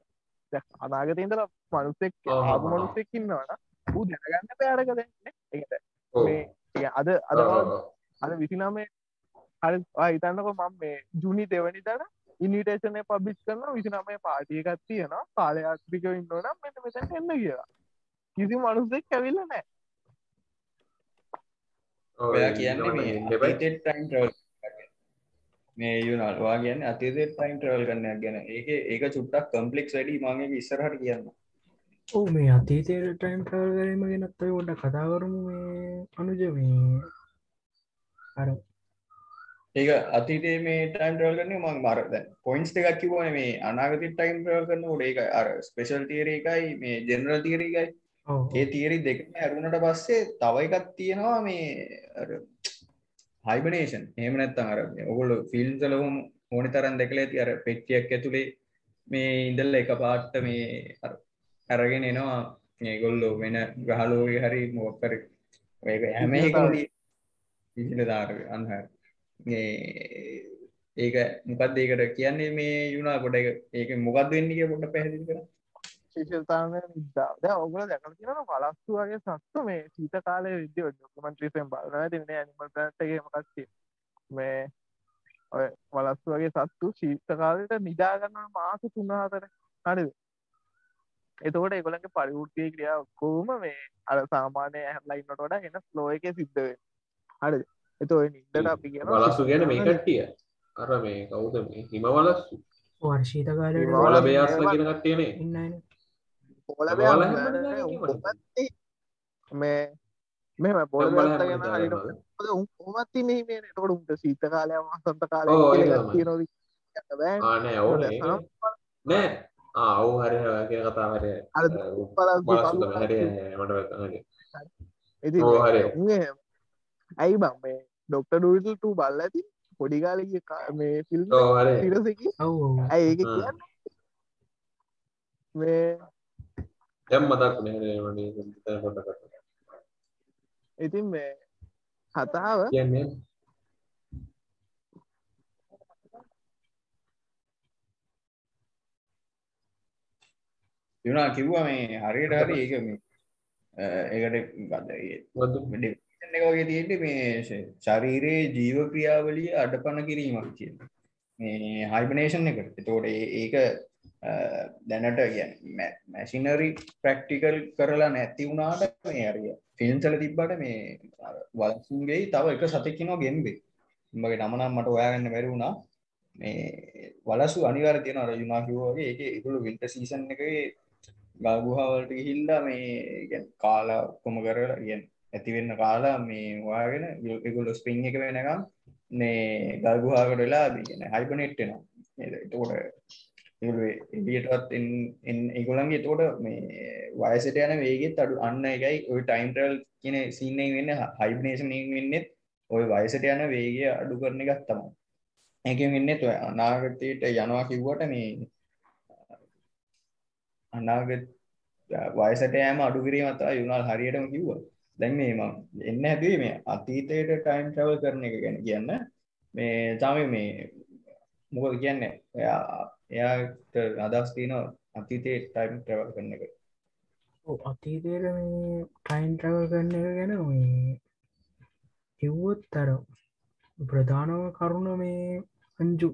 අනාගතයඉදල මනුස්සෙක් ආපු මනුස්සෙක් ඉන්නවන දැනගන්න පෑරක දැන්න එකට. මේ අද අද. අද විසිනමේ හරි හිතන්නක මම මේ ජුනි දෙවනි තන ඉනිටේෂනය පබිස් කරන විසිනමේ පාටියකත් තියෙනවා කාලයාත්‍රික ඉන්නනම් මෙට මෙතැන් එන්න කියලා. කිසි මනුස්සෙක් කැවිල්ල නෑ ඔයා කියන්නේ ටයිම් ට්‍රවල් මේ යුනල් වා කියන්න අතීතෙත් ටයිම් ට්‍රවල් කරන්නයක් ගැන ඒක ඒක චුට්ටක් කම්පලෙක්ස් වැඩි මගේ ඉස්සරහට කියන්න ඕ මේ අතීතයට ටයිම් ටවල් කරීම ගෙනත් ඔය ොඩ කතා කරමු මේ අනුජ මේ අර ඒක අතීතේ මේ ටයිම් ට්‍රවල් කරන මං මර දැන් පොයින්ස් දෙකක් කිව්වනේ මේ අනාගත ටයිම් ට්‍රවල් කරනකොට ඒක අර ස්පෙෂල් තියරි එකයි මේ ජෙනරල් තියරි එකයි ඒ තියරි දෙකම ඇරුණට පස්සේ තව එකක් තියෙනවා මේ හයිබනේෂන් එහෙම නැත්තම් අර ඔගොල්ලෝ ෆිල්ම්ස් වල ඕනි තරම් දැකලා ඇති අර පෙට්ටියක් ඇතුලේ මේ ඉඳලා එක පාට මේ අර අරගෙන එනවා. මේගොල්ලෝ වෙන ග්‍රහලෝකේ හරි මොකක් හරි ඒක හැම එකම විහිදදාර අන්හර මේ ඒක මොකක්ද ඒකට කියන්නේ? මේ යුනා එක ඒක මොකක්ද වෙන්නේ කියලා පොඩ්ඩක් පැහැදිලි කරන්න ශිෂල්තාන නිදා? දැ ඔගල දැකල තියෙන පලස්තු වගේ සත්තු මේ සීත කාලය විද්‍ය ඩොකමන්ට්‍රීසෙන් බලන තින ඇනිමල්ටගේ මකක්ති මේ ඔය වලස්තු වගේ සත්තු ශීත කාලයට නිදාගන්න මාස තුන්නාතර හරිද? එතකොට එකොලගේ පරිවෘතිය ක්‍රියා ඔක්කෝම මේ අර සාමානය ඇහලයින්නට වඩා එන ස්ලෝ එක සිද්ධ හරි එතො නිදට අපි කියන වලස්සු ගැන මේ කට්ටිය. අර මේ කවුද? මේ හිම වලස්සු වල වල බයාස්ල කියන කට්ටියනේ. ඉන්නන පොල වල හැම දෙනාම මේ මෙම පොල ගැන? හරිට උමත්ති මේ මේ එතකොට උන්ට සීත කාලය වසන්ත බෑ ආ නෑ ඔව් නේ නෑ ආ ඔව් හරි හරි කියන කතාව හරි අර වලස්සු තමයි හරි මට වැටහුණා හරි ඉතින් ඔව්, හරි. උන් එහෙම. ඇයි බං මේ ඩොක්ට ඩූටල් ටූ බල්ල ඇති පොඩිකාලගේ මේ ෆිල්ම් ඇයි ඒක හ්ම්. කියන්න මේ වුණේ හරි මම හිතන පොඩ්ඩක් ඉතින් මේ කතාව කියන්නේ? යුනා කිව්වා මේ හරියට හරි ඒක මේ ඒකට ඩෙෆිනිෂන් එක වගේ තියෙන්නේ මේ ශරීරයේ ජීව ක්‍රියාවලිය අඩපණ කිරීමක් කියන මේ හයිබනේෂන් එකට. එතකොට ඒක දැනට කියන්නේ මැෂිනරි ප්‍රක්ටිකල් කරලා නැති වුණාට මේ හරිය ෆිල්ම්ස් වල තිබ්බට මේ අර වලසුන්ගේ තව එක සතෙක් ඉන්නවා ගෙම්බේ. උඹගේ නම නම් මට හොයාගන්න බැරි වුණා. මේ වලසු අනිවාර්ය තියෙනවා අර යුනා කිව්වා වගේ ඒකේ ඒගොල්ලෝ වින්ටර් සීසන් එකේ ගල් ගුහාවලට ගිහිල්ලා මේ කියන්නේ කාලා ඔක්කොම කරලා කියන්නේ ඇති වෙන්න කාලා මේ හොයාගෙන ඒගොල්ලෝ ස්ප්‍රින්ග් එක වෙනකම් මේ ගල් ගුහාවකට වෙලා කියන්නේ හයිබර්නේට් වෙනවා. නේද? එතකොට ඉදිටත් ඒගොලන්ගේ තෝට මේ වයසට යන වේගෙත් අඩු අන්න එකයි ඔය ටයිම්ටල් කියන සින්න වෙන්න හයිබනේෂන වෙන්නෙත් ඔය වයසට යන වේගය අඩු කරන එකත් තම එක වෙන්න තුව අනාගතයට යනවා කිව්වට මේ අනාගත වයසට යෑම අඩු කිරීමතා යුුණල් හරියටම කිව්ව. දැන් මේ එන්න හැබේ මේ අතීතයට ටයිම් ට්‍රවල් කරන එක ගැන කියන්න. මේ තම මේ මොකද කියන්නේ? එයා එයාට අදහස් තියෙනවා අතීතයේ ටයිම් ට්‍රැවල් කරන එක. ඔව්, අතීතයට මේ ටයින් ට්‍රවල් කරන එක ගැන මේ කිව්වොත් අර ප්‍රධානව කරුණ මේ අංජු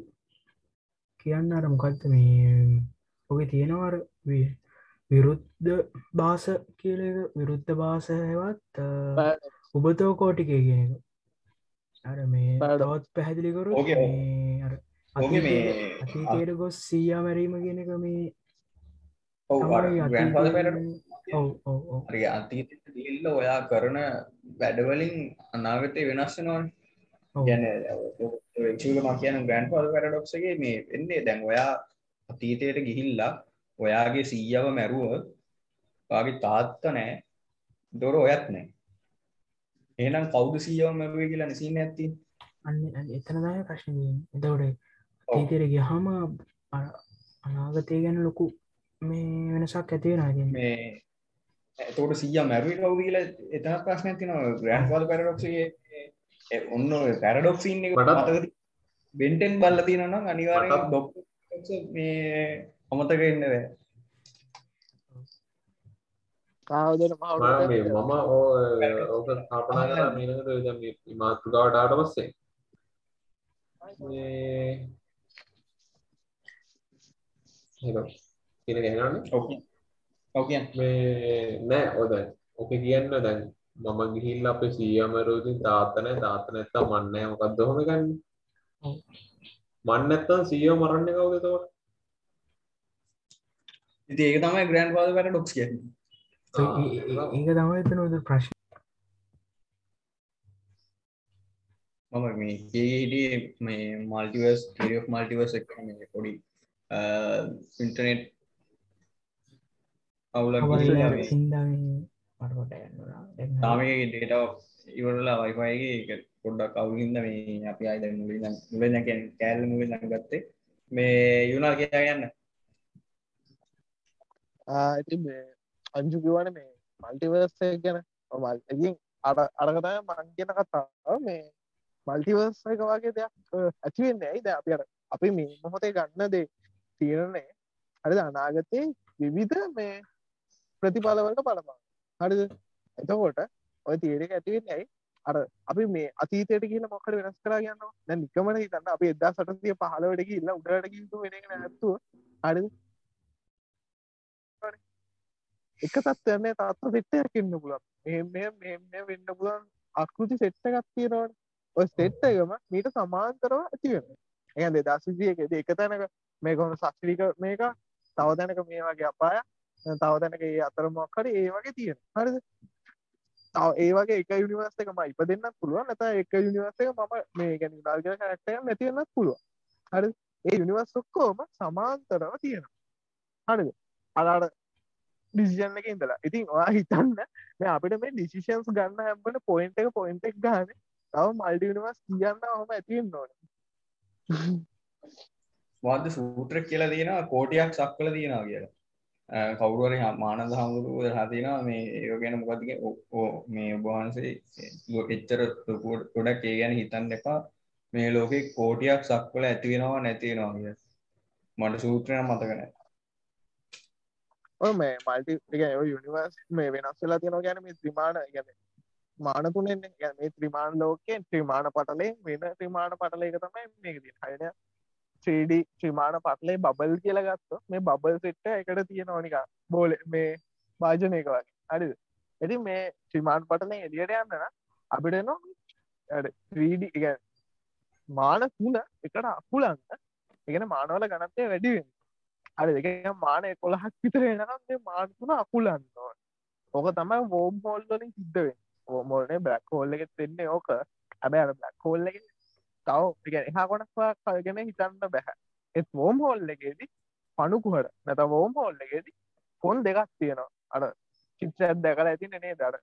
කියන්න අර මොකක්ද මේ ඔක තියෙනවර විරුද්ධ බාස කියල එක විරුද්ධ බාස හෙවත් උබතෝ කෝටිකය කියන එක අර මේ. තවත් පැහැදිලිකරු ඕකේ මේ අතීතයට ගොස් සීයා මැරීම කියන එක මේ ඔව් අර තමයි grandfather අතීතයේ- paradox ඔව් ඔව් ඔව් හරි අතීතයට ගිහිල්ලා ඔයා කරන වැඩවලින් අනාගතේ වෙනස් වෙනවනේ. ඔව්. කියන්නේ එක්චුවලි මම කියන ග්‍රෑන්ඩ්ෆාදර් පැරඩොක්ස් එකේ මේ වෙන්නේ දැන් ඔයා අතීතයට ගිහිල්ලා ඔයාගේ සීයව මැරුවොත් ඔයාගේ තාත්තා නැහැ. දොර ඔයත් නැහැ. එහෙනම් කවුද සීයව මැරුවේ කියලා නිසීන ඇත්ති. අන්න අන්න එතන දය ප්‍රශ්න එතවට අතීතයට ගහම අනාගතය ගැන ලොකු මේ වෙනසක් ඇතිවෙන අද මේ එතකොට සීයා මැරුවේ කවුද කියලා එතන ප්‍රශ්නයක් තියෙනවා ග්‍රෑන්ඩ්ෆාදර් පැරඩොක්ස් එකේ ඔන්න ඔය පැරඩොක්ස් සීන් එක මටත්- මතකද? බෙන්ටෙන් බලලා තියෙනවා නම් අනිවාර්යෙන් මටත්- ඩොක්ටර් මේ අමතක බෑ. ආවදන මම ඕක කල්පනා කරා මීනකට දැන් මේ මාතෘකාවට ආවට පස්සේ කියන ඕකේ ඕකේ මේ නෑ ඔය දැන් ඔක කියන්න දැන් මම ගිහිල්ලා අපේ සීයා මරුවකින් තාත්තා නැහැ තාත්තා නැත්තම් මන් නැහැ මොකද්ද ඔහොම ගන්නේ ඔව්. මන් නැත්තම් සීයා මරන්නේ කවුද එතකොට ඉතින් ඒක තමයි කියන්නේ So, ඒ- ඒ- ඒ- ඒක තමයි එතන ඔය ප්‍රශ්න මම මේ මේ මල්ටිවර්ස් තිරිය ඔෆ් මල්ටිවර්ස් එක පොඩි ඉන්ටර්නෙට් අවුලක් ගිහිල්ලා මේ සින්දා මටකොට ගන්නවා දැන් තාමගේ ඩේට ඉවරලා වයිෆයිගේ එක පොඩ්ඩක් අවුහින්ද මේ අපි අයිද මුලින් මුල නැකැන් කෑල්ල මුලින් ගත්තේ. මේ යුනාල් කියා ගන්න. ඉති මේ අංජු කිවන මේ මල්ටිවර්ස් ගැන. මල් ඉතින් අර අරගතය මං කියන කතාව. මේ මල්ටිවර්ස් එක වගේ දෙයක් ඇතිවෙන්න ඇයිද අපි අර අපි මේ මොහොතේ ගන්න දේ තීරණය. හරිද? අනාගතයේ විවිධ මේ ප්‍රතිඵලවලට පලපා හරිද? එතකොට ඔය තීරක ඇතිවෙන්න ඇයි? අර අපි මේ අතීතයට කියන මොකට වෙනස් කර ගන්න දැ නිකමට හිතන්න අපි එදා සටතිය පහලවට ඉල්ල උඩට කිතු වෙන ඇත්තුව හරිද? එක තත්වයන්නේ තාත්ත සෙට්ටයක් ඉන්න පුලන් මෙ මෙ වෙන්න පුලන් අකෘති සෙට්ට ගත්තියෙනවට ඔය සෙට්ට එකම මීට සමාන්තරව ඇතිවෙන එය දෙදස් විසියකෙද එක තැනක මේ ගොන සක්ෂික මේක. තව තැනක මේ වගේ අපාය තව තැනක ඒ අතර මොක්කර ඒ වගේ තියෙන හරිද? තව ඒ වගේ එක යුනිවර්ස එක ම ඉප දෙන්න පුළුවන්. නැත එක යුනිවර්ස එක මම මේ ගැන දාර්ග කරක්ටය නැතිවෙන්නත් පුළුවන්. හරි ඒ යුනිවර්ස් ඔක්කෝම සමාන්තරව තියෙනවා. හරිද? අලාට ඩිසිෂන් එක ඉඳලා. ඉතින් ඔයා හිතන්න මේ අපිට මේ ඩිසිෂන්ස් ගන්න හැම්බට පොයින්ට එක පොයින්ට එක් ගාන තව මල්ඩි නිවස් කියන්න හොම ඇතිෙන් නොන වාද සූත්‍ර කියලා තියෙනවා? කෝටියක් සක් කළ තියෙනවා කියලා. කවුරුවර මානද හමුදුරුව හතිනවා මේ ඒ ගැන මොකතික ඕ මේ ඔබවහන්සේ එච්චර ගොඩක් ඒ ගැන හිතන්න එපා. මේ ලෝකෙ කෝටියක් සක්වල ඇතිවෙනවා නැතිවෙනවා කිය මට සූත්‍රයන මතකනෑ ඔය මේ මල්ටි යුනිවර්ස් මේ වෙනස් වෙලා තියෙනවා ගැන මේ ත්‍රිමාණ ගැන මාන තුනෙන් මේ ත්‍රිමාණ ලෝකයෙන් ත්‍රිමාණ පටලේ වෙන ත්‍රිමාණ පටලේක තමයි මේක තියෙන හයන 3D ත්‍රිමාණ පටලේ බබල් කියලා ගත්ත මේ බබල් සෙට්ට එකට තියෙන ඕනික බෝල මේ භාජනයක වගේ. හරිද? ඇති මේ ත්‍රිමාණ පටලේ එලියට යන්නන අපිට නවා 3D එක මාන තුන එකට අකුලන්න. එකන මානවල ගනත්තේ වැඩිවෙන්න අර දෙක මාන කොළහක් විතර එනකම් මානතුන අකුලන්න ඕක තමයි වෝම් හෝල්ලින් සිද්ධවෙන් ඕමෝනේ බ්ලක් හෝල්ල එකෙත් වෙන්නේ ඕක. ඇබැ අර බ්ලක් හෝල්ල එක තව එහා කොනක්වා කල්ගෙන හිතන්න බැහැ එත් වෝම් හෝල්ල එකේදී පණුකුහට නැත වෝම් හෝල්ල එකේදී කොන් දෙකක් තියෙනවා. අර චිත්‍රයක් දැකලා ඇති නේ දර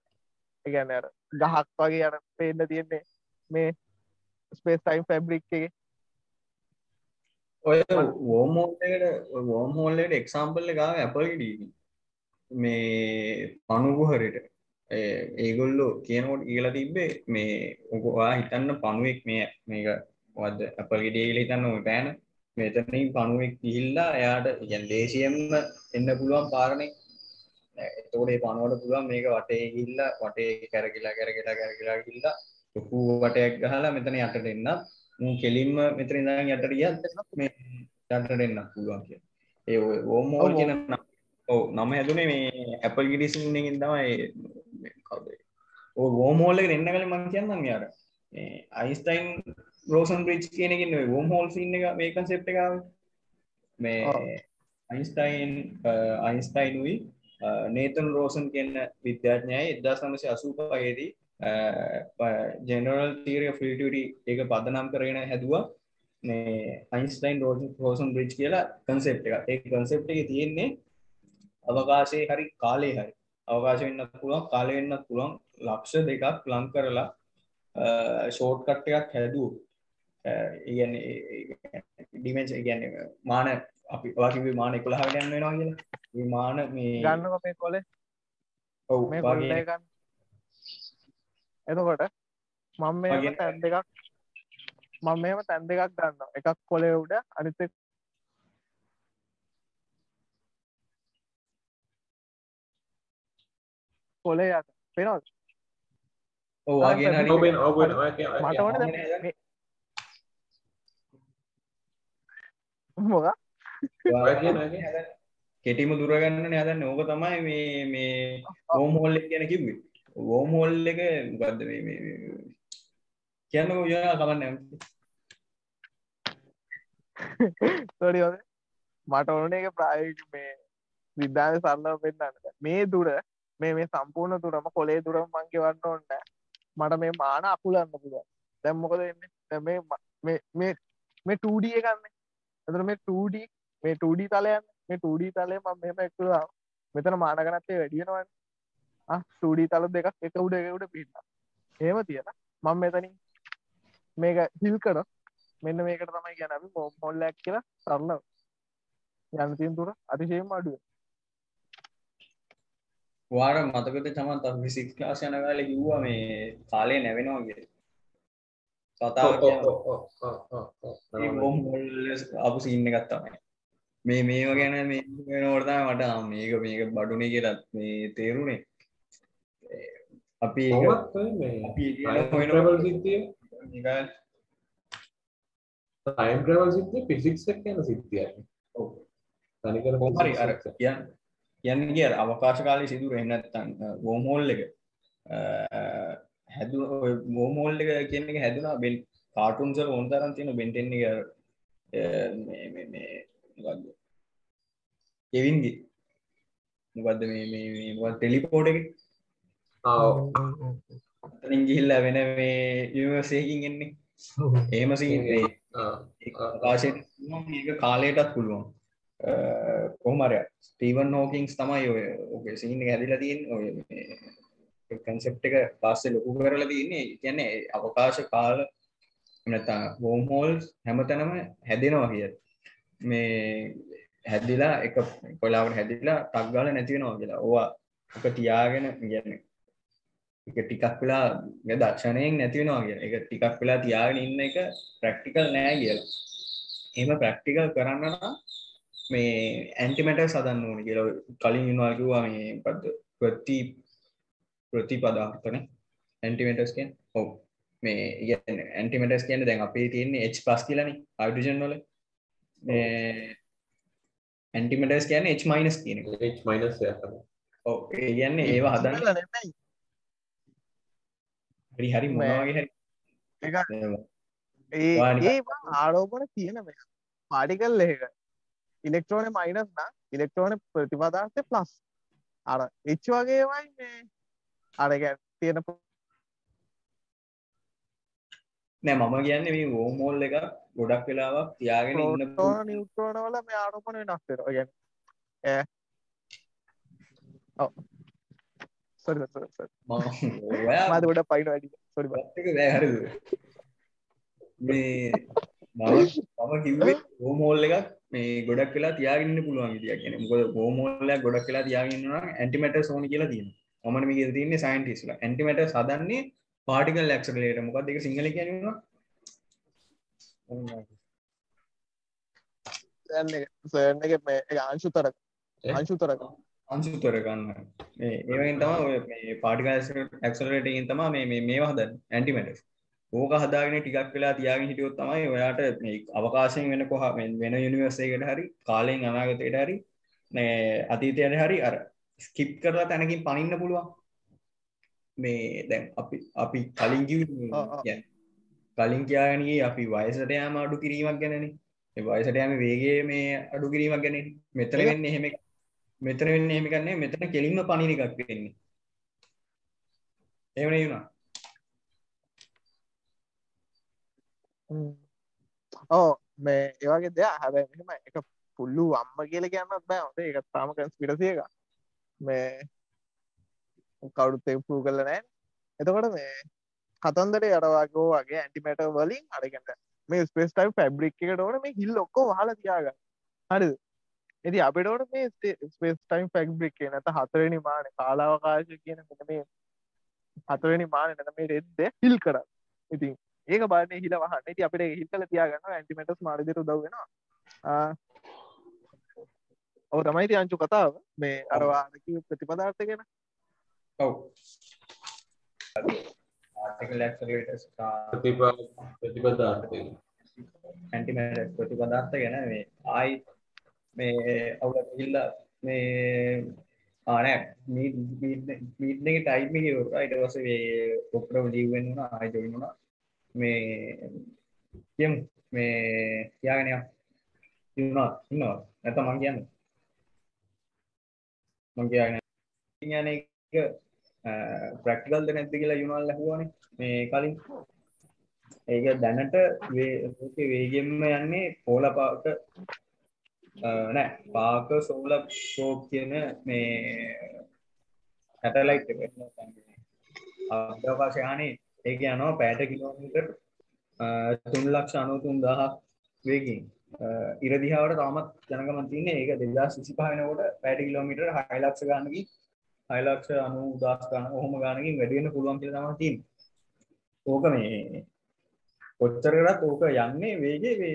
එකන අර ගහක් වගේ අර පේන්න තියෙන්නේ මේ ස්පේස් ටයිම් ෆැබ්‍රික් එක. ඔය වෝමෝල්ලට වෝම්හෝල්ලට එක්සාම්පල් එකා ඇපල්ගඩ මේ පනුගුහරට ඒගොල්ලෝ කියනකොට කියලා තිබ්බේ මේ ඔගවා හිතන්න පණුවෙක් මේ මේක වද අපල්ගෙඩේල හිතන්න ඔය පෑන. මෙතනින් පණුවෙක් ගිහිල්ලා එයාට ගැන් දේශයෙන්ම එන්න පුළුවන් පාරණය එතෝඩේ පනුවට පුළුවන් මේක වටේ ගිල්ලා වටේ කැරකිලා කැරකිලා කැරකිලා ගිල්ලා ලොකු වටයක් ගහලා මෙතන යටට එන්න කෙලින්ම මෙතන ඉඳන් යටට ගියත් මේ යටට එන්න පුළුවන් කිය ඒ ඕමෝල් කියන ඔව් නම හැදුනේ මේ ඇපල් ගිඩිසින් එකෙන් තමයි කවුද එකට එන්න කලින් මම කියන්නම් යාර මේ අයින්ස්ටයින් රෝසන් බ්‍රිජ් කියන එකෙන් ඔය වෝම් හෝල් සීන් එක මේ කන්සෙප්ට් එක ආවේ. මේ අයින්ස්ටයින් අයින්ස්ටයින් උයි නේතන් රෝසන් කියන විද්‍යාඥයයි 1985 දී ජෙනරල් තීරිය ෆිල්ටරි ඒක පදනම් කරගෙන හැදවා. මේ අයින්ස්ටයින් රෝසන් බ්‍රිජ් කියලා කන්සෙප් එක ඒ කන්සෙප් එක තියෙන්නේ අවකාශය හරි කාලේ හරි. අවකාශ වෙන්න පුළුවන් කාලය වෙන්නත් පුළුවන් ලක්ෂ දෙකක් ලං කරලා ෂෝට් කට් එකක් හැදූ ඉගැන ඩිමෙන්ස් ඉගැන මාන අපි වාකිවි මාන එකොළහ ගන්න වෙනවා කියලා. විමාන මේ ගන්න මේ කොලේ. ඔව් මේ වගේ. ගන්න. එතකොට මම මේ වගේ- තැන් දෙකක් මම මෙම තැන් දෙකක් ගන්න එකක් කොලේ උඩ අනිත කොලේ යට. පෙනවද ඔව් වගේ හරි ඔබෙන් ඔබෙන් මට ඕන වගේ මොක කෙටිම දුරගන්න හදන්න ඕක තමයි මේ මේ ඕම් හොල්ල කියන කිව්වේ. ඕම් හොල්ල එක ගදද කියන්න යනා කමන්න තොඩි හොද මට ඕන එක ප්‍රායක මේ විද්ධාන සරන්නව පෙන්න්න මේ දුර මේ මේ සම්පූර්ණ දුරම කොලේ දුරම මංගේ වන්න ඔන්න මට මේ මාන අකුලන්න පුළුව දැම්මොකද එන්න මේ මේ මේ ටඩිය ගන්න. එතර මේ ටඩ මේ ටඩ තලයන් මේ ටඩ තලය ම මෙම එක්තුවා මෙතන මානගනත්තේ වැඩියනවන් ටඩ තල දෙකක් එක උඩ එකට පින්න. ඒම තියෙන මං මෙතනින් මේක හිල් කර. මෙන්න මේකට තමයි ගැන මොල්ලැක් කියලා. සරන්න යන්න තින් තුර අතිශයම අඩුව වාර මතකත චමන් ත විසික් ලාස් යන කාල කිව්වා මේ කාලය නැවෙනවාගේ කතාව අපපු සින්න ගත්තමයි මේ මේව ගැන මේ නොවර්තා මට මේක මේක බඩුනේ කියලත් මේ තේරුණේ අපි ටයිම් ්‍රවල් සිද්ධිය? පිසික්ස් යන සිද්ධිය තනිකර හරි අර කියන්න යන්න කිය අවකාශ කාලය සිදුර එන්නත්තන් ගෝමෝල් එක. හැද ගෝමෝල් එක කියන එක හැදුනා බෙන් කාටුන්සල් ඕන්තරන් තියෙන බෙන්ටෙන් එක එවින්ගේ මොකක්ද මේ ටෙලිපෝට එක? අතනින් ගිහිල්ල වෙන මේ යනිවර්සයකින් එන්නේ. ඒම සිේ ආකාශය කාලයටත් පුළුවන් කොහමරය ස්ටීවන් හෝකින්ස් තමයි ඔය ඕක සිහින්න හැදිල තියෙන් ඔය කන්සෙප් එක පස්සේ ලොකු කරලා තියන්නේ. කියන්නේ අවකාශ කාල නැතා වෝම්හෝල්ස් හැමතැනම හැදෙනවා කිය මේ හැදිලා එක කොලාවට හැදිලා තක්ගාල නැතිවෙනවා කියලා. ඕවා එක තියාගෙන කියන්න. එක ටිකක් වෙලා දක්ෂණයෙන් නැතිවෙනවා කිය එක ටිකක් වෙලා තියාගෙන ඉන්න එක ප්‍රක්ටිකල් නෑ කියලා. එම ප්‍රක්ටිකල් කරන්න නම් මේ ඇන්ටිමට සදන්න ඕන කියල කලින් ඉවාකිවා මේ පද ප්‍රති ප්‍රතිපදාර්ථන ඇන්ටිමටස්කෙන් ඔව. මේ ඇන්ටිමටස් කියන දැන් අපේ තියන්නේ එච් පස් කියලන අයිඩජන් වල. ඇන්ටිමටස් කියන එච් මයිනස් කියන මයිනස් ඒ කියන්නේ ඒවා හදන්න. හරි හරි මොනවාගේ හරි. ඒ ආරෝපන තියෙන පාඩිකල් ලෙක ඉලෙක්ට්‍රෝන මයිනස් නම් ඉලෙක්ට්‍රෝන ප්‍රතිපදාර්ථය ප්ලස් අර එච් වගේවයි මේ. අරග තියෙන නෑ මම කියන්න මේ වෝමෝල් එක ගොඩක් වෙලාවක් තියාගෙන ඉන්න නිියුට්‍රෝන වල මේ ආරෝපන වෙනස් වෙනවා. ගැන ඒ ඔව්. සොරි සොරි සොරි මාද ගොඩක් පයින් වැඩි. සොරි බා හරි මේ මම මම කිව්වේ හෝමෝල් එකක් මේ ගොඩක් වෙලා තියාගන්න පුළුවන් විදියක් කියන මොකද හෝමෝල්ලයක් ගොඩක් වෙලා තියාගන්න නම් ඇන්ටිමැටර් සෝනි කියලා තියෙනවා. මම මේ තියන්නේ සයින්ටිස්ලා ඇන්ටිමැටර් හදන්නේ පාටිකල් ඇක්සලරේටර් මොකක්ද ඒක සිංහල කියන්නේ සර්න එක මේ අංශුතර අංශුතරක අංශුතර ගන්න. ඒවෙන් තම පාටිකල් ඇක්සලරේටගෙන් තමා මේ මේවා හදන්න. ඇන්ටිමැටර් ඕක හදාගෙන ටිකක් වෙලා තියාගෙන හිටියොත් තමයි ඔයාට මේ අවකාශයෙන් වෙන කොහ වෙන යුනිවර්සිටියකට හරි කාලයෙන් අනාගතයට හරි මේ අතීතයට හරි අර ස්කිප් කරලා තැනකින් පනින්න පුළුවන්. මේ දැන් අපි අපි කලින් කිව්වේ කලින් කියාගෙන ගියේ අපි වයසට යාම අඩු කිරීමක් ගැනනේ. ඒ වයසට යාම වේගයේ මේ අඩු කිරීමක් ගැන මෙතන වෙන්නේ එහෙම මෙතන වෙන්නේ එහෙම ගන්නේ මෙතන කෙලින්ම පනින එකක් වෙන්නේ. එහෙම නේ වුණා ඕ මේ ඒවගේ දෙයක්. හැබැ මෙම එක පුල්ලු අම්ම කියල කියන්නත් බෑ. හොඳ එක තාම කන්ස්පිරසිය එක මේ කවුඩුත් පූ කල නෑ එතකොට මේ කතන්දර අරවාගෝ වගේ ඇන්ටිමට වලින් අරකට මේ ස්පේස්ටයි පැබ්‍රික් එකට ඕන මේ හිල් ඔක්කෝ හල තියාග හරි එති අපිට ඕන මේ ස්පේස්ටයිම් පැක්බ්‍රික් නැත හතරනි මාන කාලාවකාශ කියන මේ හතරනි මාන නැත මේ රෙද්ද හිල් කර ඉතින් ඒක බාන හිල වහන්න. ති අපිට හිල්කල තියාගන්න ඇන්ටිමටස් මාර්දිර දවෙනවා ඔව තමයි අංචු කතාව. මේ අරවාදක ප්‍රතිපදාර්ථ ගෙන. ඔව්. ආර්ටිකල් ඇක්සලරේටර්ස් ප්‍රතිපා ප්‍රතිපදාර්ථය ඇන්ටිමට ප්‍රතිපදාර්ථ ගැන මේ ආයි මේ අවුල ගිල්ල මේ ආනෑ මීට්නක ටයිම ට වස ඔක්ටව ජීවෙන් වුණ ආයජොයි වුණ මේ කියම්. මේ කියාගෙනයක් ඉන්නවා ඉන්නවා නැත මං කියන්න. මං කියන්න යන එක ප්‍රක්ටිකල්ද නැද්ද කියලා යුනල් ලැහුවනේ මේ කලින්. ඒක දැනට වේගෙන්ම යන්නේ පෝල පාක නෑ. පාක සෝල සෝප් කියන මේ ඇටලයිට් අභ්‍යවකාශයානේ ඒක යනවා පෑට කිලෝමීටර් තුන් ලක්ෂ අනුතුන් දහක් වේගින්. ඉරදිහාවට තාමත් ජනගමන් තින්නේ ඒක දෙදස් විසි පහනකොට පැටි කිලෝමිටර් හයිලක්ෂ ගන්නකි හයිලක්ෂ අනු උදස් ගන්න ඔහොම ගානකින් වැඩියෙන පුළුවන් කියල තම තින් ඕක මේ කොච්චරටත් ඕක යන්නේ වේගේ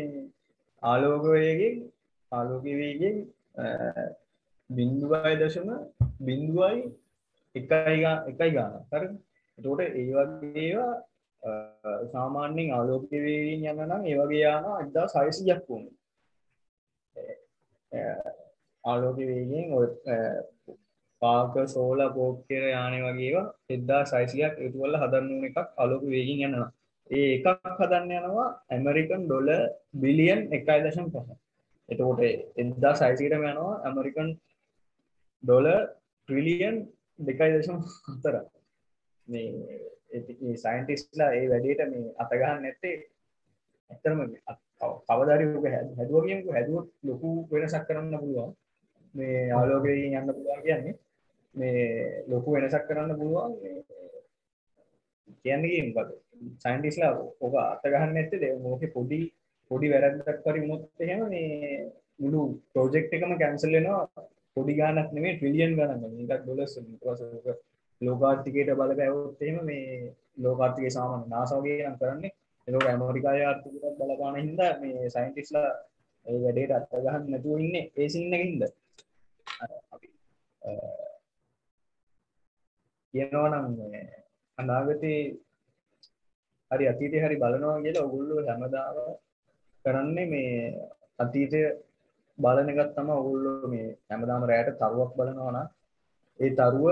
ආලෝක වේගෙන් ආලෝක වේගෙන් බින්දුවයි දශම බින්දුවයි එකයි එකයි ගාන කර තෝට ඒ වගේවා සාමාන්‍යෙන් ආලෝකවේගෙන් යන්න නම් ඒවගේ යාන අදා සයිසියක් වුණ. ආලෝක වේගෙන් ඔය පාක සෝල පෝක්කර යානය වගේවා එදදා සයිසියක් එතුවල්ල හදන්නුන එකක් අලෝක වේගෙන් යන්නවා ඒ එකක් හදන්න යනවා ඇමරිකන් ඩොල බිලියන් එකයි දශම් පහ. එතකොට එදදා සයිසිටම යනවා ඇමරිකන් ඩොල ට්‍රිලියන් දෙකයි දශම් හතර මේ සයින්ටිස්ලා ඒ වැඩේට මේ අතගහන්න නැත්තේ ඇතරම කවදරක හැදුවගේක හැදුවත් ලොකු වෙනසක් කරන්න පුළුවන්. මේ ආලෝකයෙන් යන්න පුළුවන් කියන්නේ මේ ලොකු වෙනසක් කරන්න පුළුවන් කියන්නේ මොකද? සයින්ටිස්ලා ඔක අතගහන්න ඇත්තේ දේ? මොකේ පොඩි පොඩි වැරද්දක් හරි වුණොත් එහෙම මේ මුළු ප්‍රොජෙක්ට් එකම කැන්සල් වෙනවා. පොඩි ගාණක් නෙමෙයි ට්‍රිලියන් ගණන් මේකක් ඩොලර්ස් ඊට පස්සේ ලෝකාර්ථිකයට බලපෑවොත් එහෙම මේ ලෝකාර්ථිකය සාමාන්‍ය NASA වගේ නම් කරන්නේ. ඒක ඇමරිකාවේ ආර්ථිකයට බලපාන හින්දා මේ සයින්ටිස්ලා ඒ වැඩේට අත ගහන්න නැතුව ඉන්නේ ඒ සින්න එකකින්ද අපි කියනවා නම් අනාගතේ හරි අතීතේ හරි බලනවා කියලා ඔයගොල්ලෝ හැමදාම කරන්නේ මේ අතීතය බලන එකත් තමයි ඔයගොල්ලෝ මේ හැමදාම රැයට තරුවක් බලනවා නම්. ඒ තරුව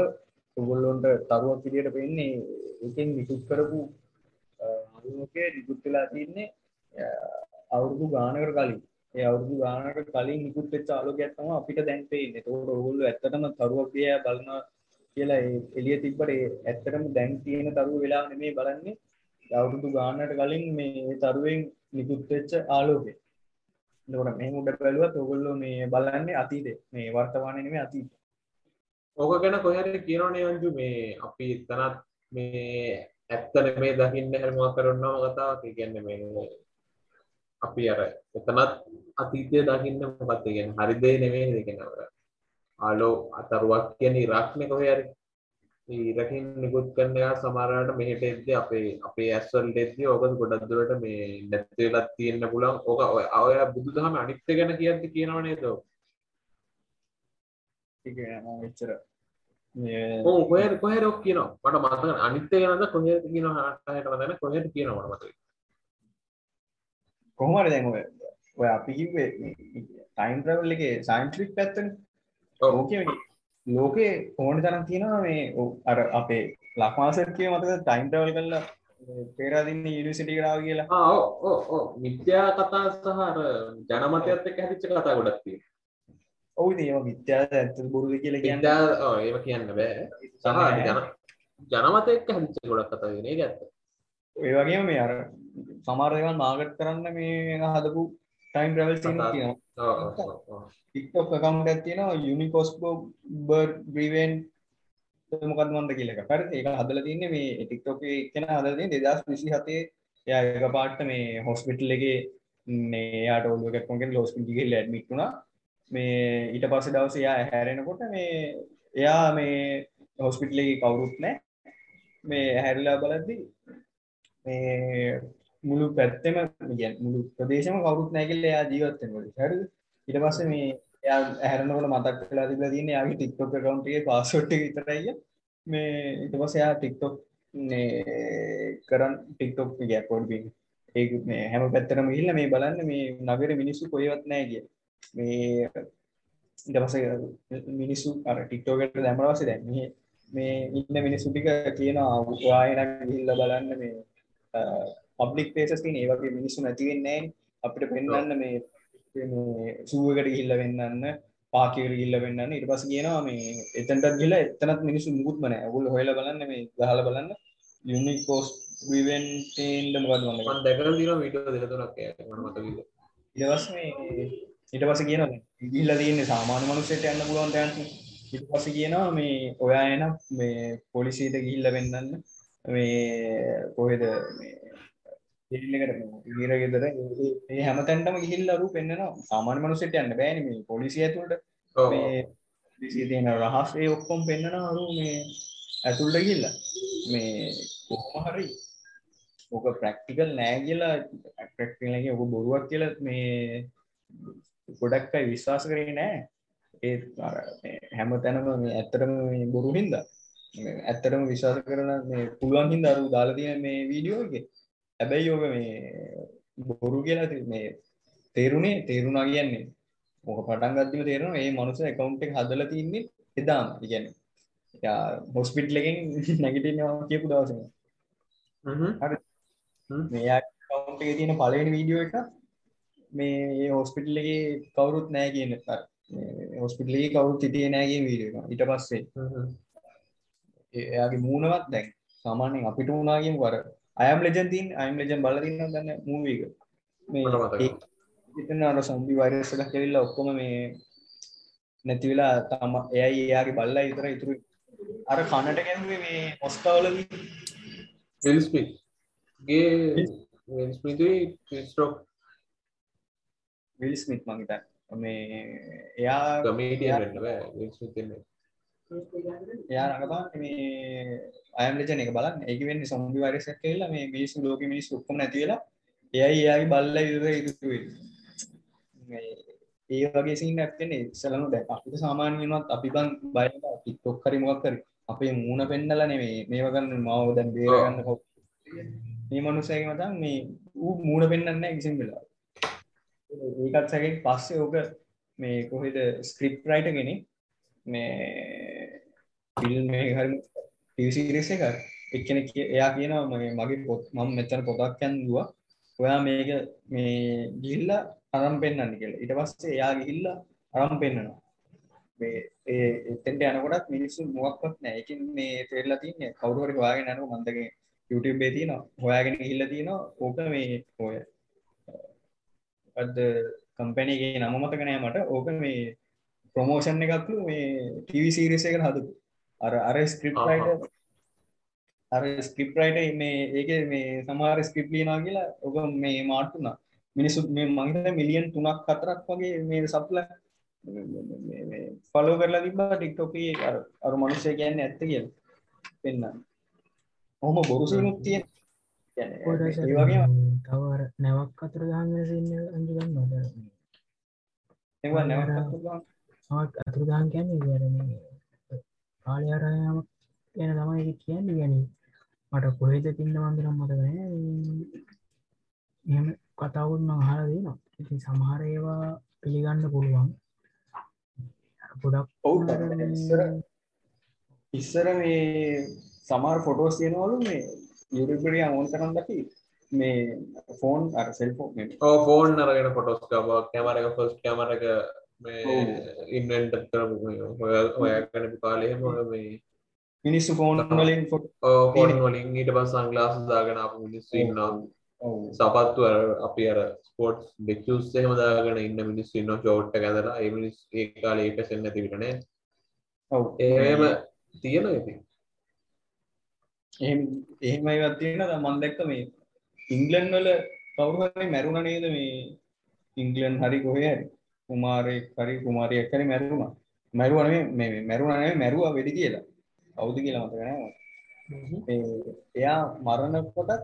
ඔයගොල්ලොන්ට තරුවක් විදියට පෙන්නේ එකෙන් නිකුත් කරපු ආලෝකය නිකුත් වෙලා තින්නේ අවුරුදු ගානකට කලින් ඒ අවුරුදු ගානකට කලින් නිකුත් වෙච්ච ආලෝකයක් තමයි අපිට දැන් පේන්නේ. ඒකෝට ඔයගොල්ලෝ ඇත්තටම තරුවක් දිහා බලනවා කියලා එළිය තිබ්බට ඇත්තටම දැන් තියෙන තරුව වෙලාව නෙමෙයි බලන්නේ. අවුරුදු ගානකට කලින් මේ තරුවෙන් නිකුත් වෙච්ච ආලෝකය. එතකොට මේ උඩ බැලුවත් ඔයගොල්ලෝ මේ බලන්නේ අතීතේ. මේ වර්තමානයේ නෙමෙයි අතීතේ. ඕක ගැන කොහරි කියනවනේ අංජු මේ අපි එතනත් මේ ඇත්ත නෙමේ දකින්න හැමවා කරන්නම කතාවක්. ඒ කියන්නේ මේ අපි අර එතනත් අතීතය දකින්න මොකක්ද? කියන්නේ හරි දේ නෙමෙයි දෙකන අර ආලෝ අතරුවක් කියන්නේ ඉරක්නේ කොහේ හරි ඉරකින් නිකුත් කරන එක සමහරවිට මෙහෙට එද්දී අපේ අපේ ඇස් වලට එද්දී ඕක ගොඩක් දුරට මේ නැති වෙලා තියෙන්න පුළුවන්. ඕක ඔය බුදුදහම අනිත්‍ය ගැන කියද්දි කියනව නේද? ඔය එච්චර ඕ කොහෙ කොහෙරක් කියනවා? මට මතක අනිත්‍ය ගැනද කොහෙද කියන හටහට මතන කොහෙට කියනවා මට කොහොමද දැන් ඔය අපි ටයිම් ට්‍රැවල් එකේ සයන්ටිෆික් පැත්තනේ. ඕකේ ලෝකේ ඕන තරම් තියෙනවා මේ අර අපේ ලක්මාසර් කිය මතක ටයිම් ට්‍රැවල් කරලා පේරාදින්න යුනිවර්සිටි කරාව කියලා. විද්‍යා කතා සහ අර ජනමතයත් එක්ක හැදිච්ච කතා ගොඩක් තියෙනවා ඔවු ඒම විද්‍යාද ඇත්ත බොරුද කියල කියන්න. ඒම කියන්න බෑ. සහ ජන ජනමතෙක් හැදිච්ච ගොඩක් කතාගෙන ඇත්ත? ඔය වගේ මේ අර සමාර්යවන් මාගට් කරන්න මේ හදපු ටයිම් ප්‍රවල් ටික්ටොක් කකවුන්ට ඇතියෙනවා යුනිකෝස්කෝ බර් බ්‍රීවෙන් මොකත් මොන්ද කියලක කර ඒක හදල තින්නේ මේ ටික්ටොක කෙන හදලින් දෙදස් විසි හතේ ය පාට්ට මේ හොස්පිටල් එක මේ යාට ඔලුවකක්කොගෙන් ලෝස්පිටිගේ ලැඩ්මිටුණා මේ ඊට පස්සේ දවස එයා හැරෙනකොට මේ එයා මේ හොස්පිටලේ කවුරුත් නෑ මේ හැරිලා බලද්දි මේ මුළු පැත්තෙම මුළු ප්‍රදේශම කවුරුත් නැගිල්ල එයා ජීවත්වෙනකොට හරි ඊට පස්සේ මේ එයා හැරනකොට මතක් වෙලා තිබලා තියෙන්නේ එයාගේ TikTok account එකේ password එක විතරයි මේ ඊට පස්සේ එයා ටික්ටොක් කරන් ටික්ටොක් ගැපොඩ්බි ඒ මේ හැම පැත්තරම ගිහිල්ලා මේ බලන්න මේ නගර මිනිස්සු කොහෙවත් නැහැ කිය මේ ඊට පස්සේ මිනිස්සු අර ටික්ටොක් එකට දැම්මම පස්සේ දැන් මේ ඉන්න මිනිස්සු ටික කියනවා ඔයාගෙන ගිහිල්ලා බලන්න මේ පබ්ලික් ප්ලේසස් තියෙන ඒ වගේ මිනිස්සු නැති වෙන්නේ නැහැ අපිට පෙන්වන්න මේ මේ සූ එකට ගිහිල්ලා වෙන්නන්න පාකිකට ගිහිල්ලා වෙන්නන්න ඊට පස්සේ කියනවා මේ එතනටත් ගිහිල්ලා එතනත් මිනිස්සු මුකුත්ම නැහැ. ඔයගොල්ලෝ හොයලා බලන්න මේ ගහලා බලන්න. යුනික් කෝස්ට් ඉවෙන්ට් එකෙන්ද මොකද්ද මම මම දැකලා තියෙනවා වීඩියෝ දෙක තුනක් මම මතක විදිහට. ඊට පස්සේ මේ ඊට පස්සේ කියනවා ගිහිල්ලා තියෙන්නේ සාමාන්‍ය මිනිස්සුන්ට යන්න පුළුවන් තැනක් ඊට පස්සේ කියනවා මේ ඔයා එන මේ පොලිසියට ගිහිල්ලා වෙන්නන්න. මේ කොහෙද මේ එකට ගීර ගෙදර ඒ හැමතැන්ටම ගිහිල්ලා අරු පෙන්වනවා සාමාන්‍ය මිනිස්සුන්ට යන්න බෑනේ මේ පොලිසිය ඇතුළට. මේ පොලිසිය තියෙන රහස් ඒ ඔක්කොම පෙන්වනවා අරු මේ ඇතුළට ගිහිල්ලා. මේ කොහොම හරි ඕක ප්‍රැක්ටිකල් නෑ කියලා ප්‍රැක්ටිකල් නෑ ඔක බොරුවක් කියලා මේ ගොඩක් අය විශ්වාස කරේ නෑ. ඒ අර මේ හැමතැනම මේ ඇත්තටම මේ බොරු හින්දා. ඇත්තටම විශ්වාස කරන මේ පුළුවන් හින්දා අර දාලා තියෙන මේ වීඩියෝ එකේ. හැබැයි ඕක මේ බොරු කියලා මේ තේරුණේ තේරුණා කියන්නේ. ඕක පටන් ගත්තම තේරෙනවා මේ මනුස්සයා account එක හදලා තින්නේ එදාම. කියන්නේ යා හොස්පිටල් එකෙන් නැගිටිනවා කියපු දවසේ හ්ම්. මේ account එකේ තියෙන පළවෙනි වීඩියෝ එක මේ හොස්පිටල් එකේ කවුරුත් නැහැ කියන හොස්පිටල් එකේ කවුරුත් හිටියේ නැහැ කියන වීඩියෝ එක. ඊට පස්සේ එයාගේ මූණවත් දැන් සාමාන්‍යයෙන් අපිට වුණා කියමු අර I am legend තියෙන I am legend බලලා තියෙනවද දන්නේ මූවි එක. මේ. එතන අර සොම්බි වෛරස් එකක් ඇවිල්ලා ඔක්කොම මේ නැති වෙලා තම එයයි එයාගේ බල්ලා විතර ඉතුරු අර කනට ගැහුවේ මේ ඔස්කාවලදී විල් ස්මිත් ගේ විල් ස්මිතුයි රොක් විල් ස්මිත් මං හිතන්නේ මේ එයා කමේඩියන් වෙන්න බෑ. විල් ස්මිත් එන්නේ. එයා රඟපාන්නේ මේ අයම් ලෙජන් එක බලන්න. ඒක වෙන්නේ සොම්බි වෛරස් එකක් ඇවිල්ලා මේ මිනිස්සු ලෝකෙ මිනිස්සු ඔක්කොම නැති වෙලා එයයි එයාගේ බල්ලා විතර ඉතුරු වෙන්නේ. මේ ඒ වගේ සීන් එකක් වෙන්නේ ඉස්සලම දැන්. අපිට සාමාන්‍යයෙන්වත් අපි බං බය TikTok හරි මොකක් හරි අපේ මූණ පෙන්නලා නෙමෙයි. මේව ගන්න මාව දැන් බේර ගන්න මේ මනුස්සයාගේ මතන් මේ ඌ මූණ පෙන්නන්නේ නැහැ කිසිම වෙලාවක ඒකත් සැකෙන් පස්සේ ඕක මේ කොහෙද ස්ක්‍රිප්ට් රයිටර් කෙනෙක් මේ ෆිල්ම් එක හරි ටීවී සීරීස් එක එක්කෙනෙක් කිය- එයා කියනවා මගේ මගේ පොත් මම මෙතන පොතක් යන්නුවා ඔයා මේක මේ ගිහිල්ලා අරන් පෙන්වන්න කියලා. ඊට පස්සේ එයා ගිහිල්ලා අරන් පෙන්වනවා මේ ඒ එතෙන්ට යනකොටත් මිනිස්සු මොකක්වත් නැහැ. ඒකෙන් මේ තේරලා තියන්නේ කවුරු හරි හොයාගෙන යනකොට මම දැන් YouTube එකේ තියෙනවා. හොයාගෙන ගිහිල්ලා තියෙනවා. ඕක මේ ඔය මොකද්ද කම්පැනි එකේ නම මතක නෑ මට ඕක මේ ප්‍රොමෝෂන් එකක්ලු මේ ටීවී සීරීස් එකකට හදපු අර අර ස්ක්‍රිප්ට් ආහා. රයිටර් අර ස්ක්‍රිප්ට් රයිටර් මේ ඒකේ මේ සමහර ස්ක්‍රිප්ට් ලියනවා කියලා ඔක මේ මාට් වුණා මිනිස්සු මේ මං හිතන්නේ මිලියන් 3ක් 4ක් වගේ මේ මේ ෆලෝ කරලා TikTok එකේ අර අර මිනිස්සු කියන්නේ ඇත්ත කියලා පෙන්නන්න. ඔහොම බොරු සීනුත් තියෙන. කියන්නේ. ඒ වගේම තව අර නැවක් අතර ගහගෙන සින්න අඳ ගන්නවද? ඒවා නැවතත් පුළුවන්. අතුරු ගහන් කියන්නේ කියරන්නේ කාලයාරයාමක් ගැන තමයි කියන්න. ගැන මට කොහෙද පින්න වන්දනම් මතකන එම කතාවුත්ම හර දෙනවා. ඉතින් සමහර ඒවා පිළිගන්න පුළුවන්. ගොඩක් ඔව්. ඉස්සර මේ සමහර ෆොටෝස් තියෙනවලු මේ එක ඕන් කරන් දැකි මේ ෆෝන් අර ඕ ෆෝන් අරගෙන ෆොටෝස් කවා කැමර එක ෆස්ට් කැමර එක මේ ඉන්වෙන්ට කරපු හොයාගැනපු කාලෙහෙම මේ මිනිස්සු ෆෝන් වලින් ෆෝන් වලින් ඊට පස් සංගලාස් දාගෙන අප මිනිස්සු ඉන්නවා. ඔව්. සපත්තු අර අපි අර ස්පෝට්ස් ඩෙක්ස් එහෙම දාගෙන ඉන්න මිනිස්සු ෂෝට් එක ඇඳලා. ඒ මිනිස්සු ඒ කාලේ ඒක සෙන් නැති විතරනේ ඔව්. එහෙම තියෙන ඉතින් එහෙම ඒවත් තියෙනවා. මම දැක්ක මේ ඉංග්ලන්ඩ් වල කවුරු හරි මැරුණා නේද මේ ඉංග්ලන්ඩ් හරි කොහේ හරි? කුමාරයෙක් හරි කුමාරියක් හරි මැරුණා. මැරුවා නෙමෙයි මේ මැරුණා නෙමෙයි මැරුවා වෙඩි කියලා. කවුද කියලා මතක නැහැ මට. මේ එයා මරණ කොටත්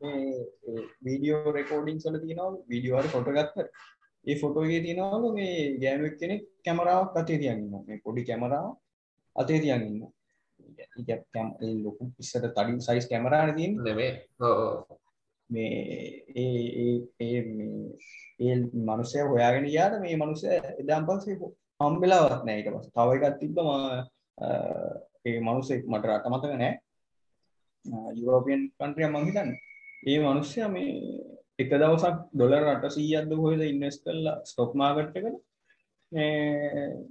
මේ වීඩියෝ රෙකෝඩින්ග්ස් වල තියෙනවා වීඩියෝ හරි ෆොටෝ ගත්තා ඒ ෆොටෝ එකේ තියෙනවලු මේ ගෑනුවෙක් කෙනෙක් කැමරාවක් අතේ තියන් ඉන්නවා. මේ පොඩි කැමරාවක් අතේ තියන් ඉන්නවා ලොකු ඉස්සට තඩි සයිස් කැමරාන තින් නෙමේ ඕ මේ ඒ ඒ- ඒ මේ- ඒ මනුසය හොයාගෙන යාට මේ මනුසය එදම් පස්සේ හම්බෙලාවත් නෑ ඊට පස්සේ තව එකක් තිබ්බම ඒ මනුස්සෙක් මට රට මතක නෑ යුරෝපියන් කන්ට්‍රිය මං හිතන්නේ ඒ මනුස්සයා මේ එක දවසක් ඩොලර් 800ක්ද කොහෙද ඉන්වෙස්ට් කරලා ස්ටොක් මාකට් එකට මේ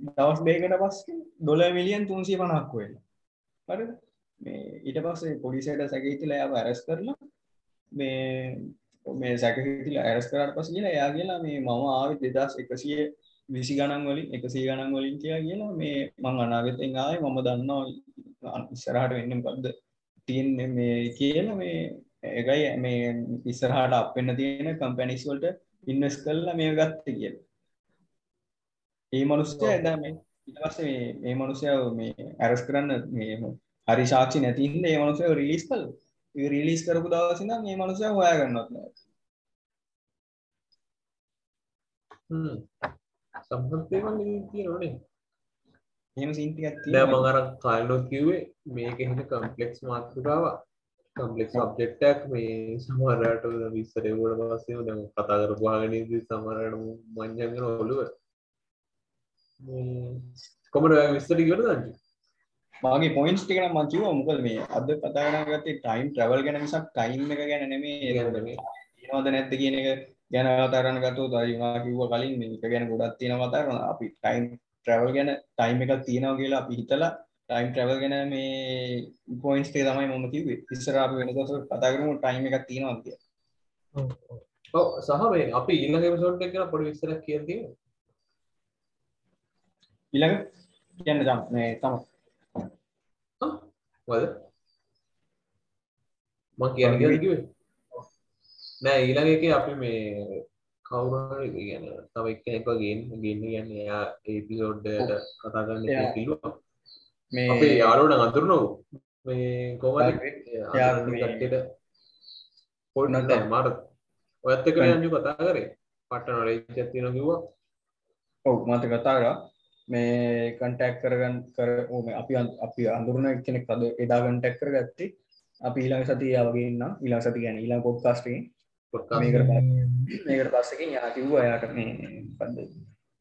දවස් දෙකකට පස්සේ ඩොලර් මිලියන් 350ක් වෙලා හරිද මේ ඊට පස්සේ පොලිසියට සැකහිතිලා එයාව ඇරස් කරලා මේ මේ සැකහිතිලා ඇරස් කරාට පස්සේ කියලා එයා කියලා මේ මම ආවේ 2100 විසි ගණන් වලින් එකසී ගණන් වලින් කියලා කියලා මේ මං අනාගතෙන් ආවේ මම දන්නවා ඉස්සරහට වෙන්නේ මොකද්ද තියෙන්නේ මේ කියලා මේ එකයි මේ ඉස්සරහට අප් වෙන්න තියෙන කම්පැනිස් වලට ඉන්වෙස්ට් කරලා මේක ගත්තේ කියලා. ඒ මිනිස්සයා එදා මේ ඊට පස්සේ මේ මේ මිනිස්සයා මේ ඇරස් කරන්න මේ හරි සාක්ෂි නැති හින්දා මේ මිනිස්සයා රිලීස්. ඒ රිලීස් කරපු දවස් ඉඳන් මේ මිනිස්සයා හොයාගන්නවත් නෑ. සම්හත්තේවල් තියෙනවනේ එහෙම සීන් ටිකක් නෑ තියෙනවා. මං අර කලිනුත් කිව්වේ මේක එහෙම කම්ප්ලෙක්ස් මාතෘකාව කම්පලෙක්ස් ඔබ්ජෙක්ටක් මේ සමහරට විස්සරේවට පස්සේ දැන් කතා කරපු වහගෙන සමහරට මංජංගන ඔළුව කොමට විස්තර ඉවර දන්නේ මගේ පොයින්ස් ටික නම් මම කිව්වා මොකද මේ අද කතා කරන ගත්තේ ටයිම් ට්‍රැවල් ගැන මිසක් ටයිම් එක ගැන නෙමෙයි. තියෙනවද නැද්ද කියන එක ගැන ගත්තොත් අර යුනා කිව්වා කලින් මේක ගැන ගොඩක් තියෙනවා කතා කරනවා. අපි ටයිම් ට්‍රැවල් ගැන ටයිම් එකක් තියෙනවා කියලා අපි හිතලා ටයිම් ට්‍රැවල් ගැන මේ පොයින්ට්ස් ටික තමයි මම කිව්වේ. ඉස්සර අපි වෙන දවසක කතා කරමු ටයිම් එකක් තියෙනවා කියලා. ඔව්. ඔව්. ඔව් සහ මේ අපි ඊළඟ එපිසෝඩ් එක ගැන පොඩි විස්තරයක් කියන්න තියෙනවා ඊළඟ කියන්න දැන් මේ තමයි මොකද? මං කියන්න කියලා කිව්වේ. නෑ ඊළඟ එකේ අපි මේ කවුරු හරි කියන්නේ තව එක්කෙනෙක්ව ගේන්න ගේන්න කියන්නේ එයා එපිසෝඩ් එකට කතා කරන්න කියලා කිව්වා. මේ අපේ යාළුවෝ නම් අඳුරනව. මේ කොහමද? මේ- කට්ටියට. පොඩ්ඩක් මාර ඔයත් එක්ක යන්ජු කතා කරේ. පට්ට නොලෙජ් එකක් තියෙනවා කිව්වා. ඔව් මට කතා කරා මේ කන්ටැක්් කරගන්න කර ඕ මේ අපි අපි අඳුරන කෙනෙක් අද එදා කන්ටැක් කරගත්තේ අපි ඊළඟ සතිය ඉන්න ඊළඟ සති ගැන ඊළඟ පොඩ්කාස්ටේ පොඩ්කාස්ට් මේකට එක. පස්සේ- මේකට පස්සකින් යා කිව්වා යාට මේ මොකද්ද?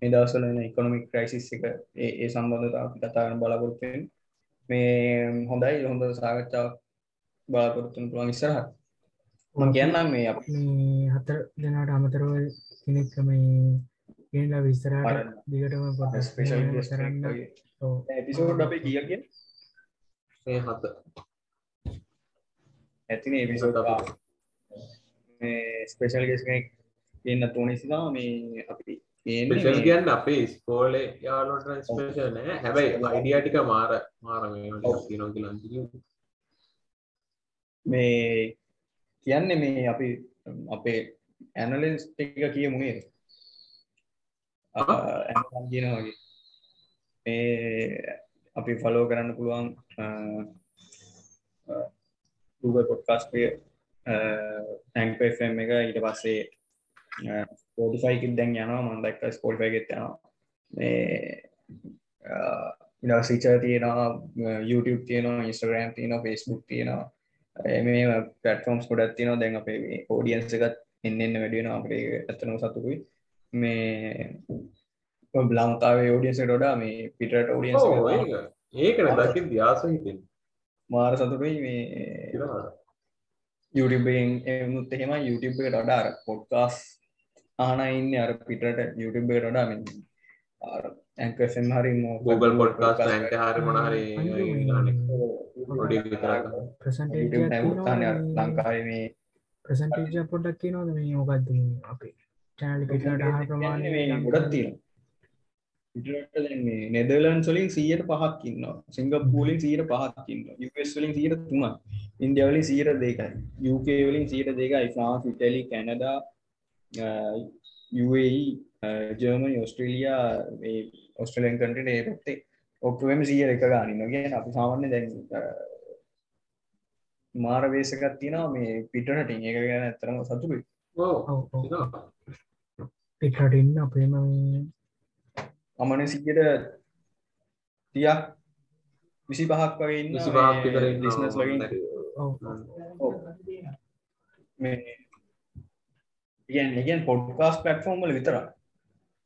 මේ දවස්වල එන ඉකොනොමික් ක්‍රයිසිස් එක ඒ ඒ සම්බන්ධතාව අපි කතා කරන්න බලාපොරොත්තු වෙන්නේ මේ හොඳයි හොඳ සාකච්ඡාවක් බලාපොරොත්තු වෙන්න පුළුවන් ඉස්සරහට. මම කියන්නම් මේ අපි මේ හතර දෙනාට අමතරව කෙනෙක් මේ ගෙනලා විස්තරට දිගටම ස්පේෂල් කරන්න ඔව්. එපිසෝඩ් අපි කිය කිය මේ හත. ඇතින එපිසෝඩ් ස්පේෂල් ගෙස් කෙනෙක් ඉන්න තුනිසිදා මේ අපි ස්පෙෂල් කියන්න අපේ ස්කෝලේ යාලුවට ස්පේෂල් නෑ. හැබැයි අයිඩියා ටික මාර මාර තියෙනවා කියලා. මේ කියන්නේ මේ අපි අපේ ඇනලිස් ටික කියමුණේ කියන වගේ. මේ අපි ෆලෝ කරන්න පුළුවන් Google පොඩ්කාස්ටේ ඇංකම් එක. ඊට පස්සේ ස්පෝටිෆයිකි දැන් යනවා. මන්දක් ස්පෝටිෆයිගෙත් යනවා. මේ ඉඩසිච තියෙනවා YouTube තියෙනවා ඉස්ටග්‍රම් තියෙනවා ෆස්බුක් තියෙනවා. මේ පටෆෝම්ස් ගොඩත් තියෙනවා. දැන් අපේ ෝඩියන්ස එකත් එන්න වැඩියෙන අපේ ඇත්තනම සතුකුයි මේ බ්ලංකාවේ ෝඩියන්ස ඩොඩා මේ පිටට ෝඩියන්ස ඒකනේ දකින් ධ්‍යාස හිතෙන් මාර සතුටුයි මේ YouTubeෙන් එමුත් එහෙම YouTube එකට වඩා අර පොඩ්කාස් අහන ඉන්නේ අර පිටට YouTube එකට වඩා මෙන්න අර ඇන්කර් FM හරි Google පොඩ්කාස්ට් ඇන්ක හරි මොන හරි පොඩි විතරක් YouTube නැවුත් අහන්නේ අර ලංකාවේ මේ ප්‍රසන්ටේජ පොඩ්ඩක් කියනවද මේ මොකක්ද මේ අපේ චැනලි පිටට ආහාර ප්‍රමාණය මේ ගොඩක් තියෙනවා. පිටරට දැන් මේ නෙදර්ලන්ඩ්ස් වලින් 100ට පහක් ඉන්නවා. සිංගප්පූර් වලින් 100ට පහක් ඉන්නවා. US වලින් 100ට 3ක් ඉන්දියා වලින් 100ට 2යි UK වලින් 100ට 2යි France Italy Canada UAE Germany Australia මේ ඔස්ට්‍රේලියන් කන්ට්‍රි ඒ පැත්තේ ඔක්කොම 100 එක ගන්න ඉන්නවා. කියන්නේ අපි සාමාන්‍ය දැන් මාර වේසකක් තියෙනවා මේ පිටරටින් ඒක ගැන ඇත්තටම සතුටුයි පිටට ඉන්න අපේම අමන සියට තියක් විසි පහක් වගේ ඉන්න විසි පහක් විතර ඉන්නවා ලිස්නස් ලගින් නැති. ඔව් මේ ඉගන් ඉගන් පොඩ්කාස් පටෆෝර්ම්මල විතර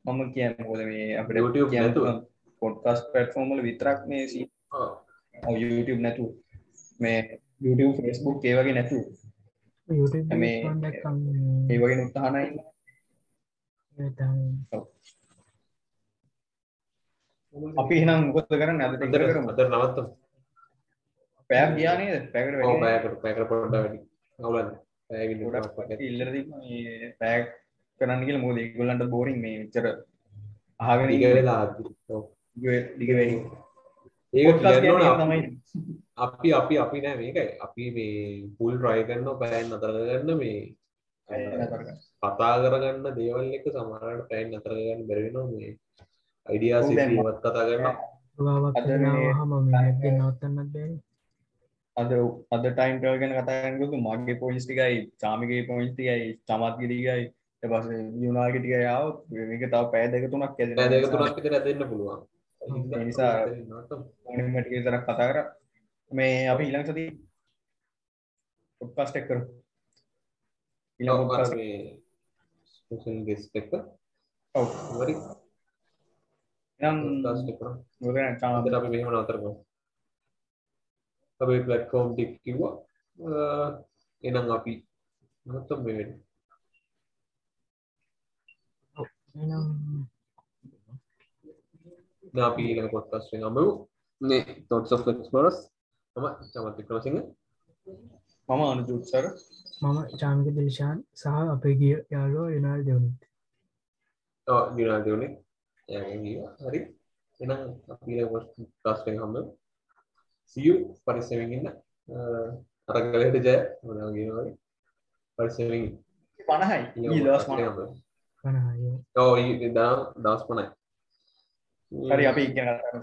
මම කිය මොද මේ අපට YouTube නැතුව. පොඩ්කාස් පටෆෝර්ම්මල විතරක් මේ. YouTube නැතු මේ YouTube ෆස්බුක් ඒවගේ නැතු YouTube මේ- ඒවගේ උත්හනයි අපි එනම් මොකද කරන්න අද අදර කරම අදර නවත්තමු. පෑක් ගියානේ පැකට ඔව් පැයකට පැයකට පොඩ්ඩක් වැඩි. අවුලක් නැහැ. පැයකින් ගොඩක් දෙකක් වගේ. ඉල්ලර පෑක් කරන්න කියල මොද ගොල්ලන්ට බෝරින් මේ විචර අහගෙන ටික වෙලා ආද්දි. ඔව්. ඩිග වැඩි ඒක කියන්න ඕන අපි- අපි අපි නෑ මේකයි අපි මේ පුල් රයි කරන්න පෑන් අතර ගන්න මේ කතා කරගන්න දේවල් එක සමහරට පෑන් අතර ගන්න බැරිවෙනවා මේ අයිඩියා සිීවත් කතා කරන්න අද අද අද ටයින්ටල් ගැන කතාගන්නකතු මගේ පොයිස් ටිකයි චාමිගේ පොයිස් ටිකයි චමත්ගිරිගයි පස යුනාගටික යාව මේක තව පෑ දෙක තුනක් ඇද නෑ දෙක තුනක් විතර ඇදෙන්න පුළුවන්. ඒ නිසා මටික තරක් කතා කර. මේ අපි ඊළං සති පොඩ්කාස්ට් එක් කරු ඊළඟ පොඩ්කාස්ට් ස්පෙෂල් ගෙස්ට් එක ඔව් හරි එනම් පොඩ්කාස්ට් එක කරමු. මොකද චාම අදට අපි මෙහෙම නතර කරමු අපේ ප්ලට්ෆෝම් ටික කිව්වා අ, එහෙනම් අපි නවත්තමු මේ වෙලාවේ. එනම් දැන් අපි ඊළඟ පොඩ්කාස්ට් එකෙන් අමු මේ thoughts of explorers මම චමත් වික්‍රමසිංහ මම අනුජුත් සර මම චාමික දිල්ශාන් සහ අපේ ගිය යාලෝ යුනාල් දෙවුණත් එයාගෙන් ගියා. හරි. එහෙනම් අපි ඊළඟ පොඩ්කාස්ට් එකෙන් හම්බෙමු. See you. පරිස්සමෙන් ඉන්න. අ, අර ගලේට ජය. පරිස්සමෙන් ඉන්න. පණහයි podcast පනහය. එකෙන් හම්බෙමු. ඔව් ඊ දා- දවස් පනයි හරි අපි ඉගෙන කතා කරමු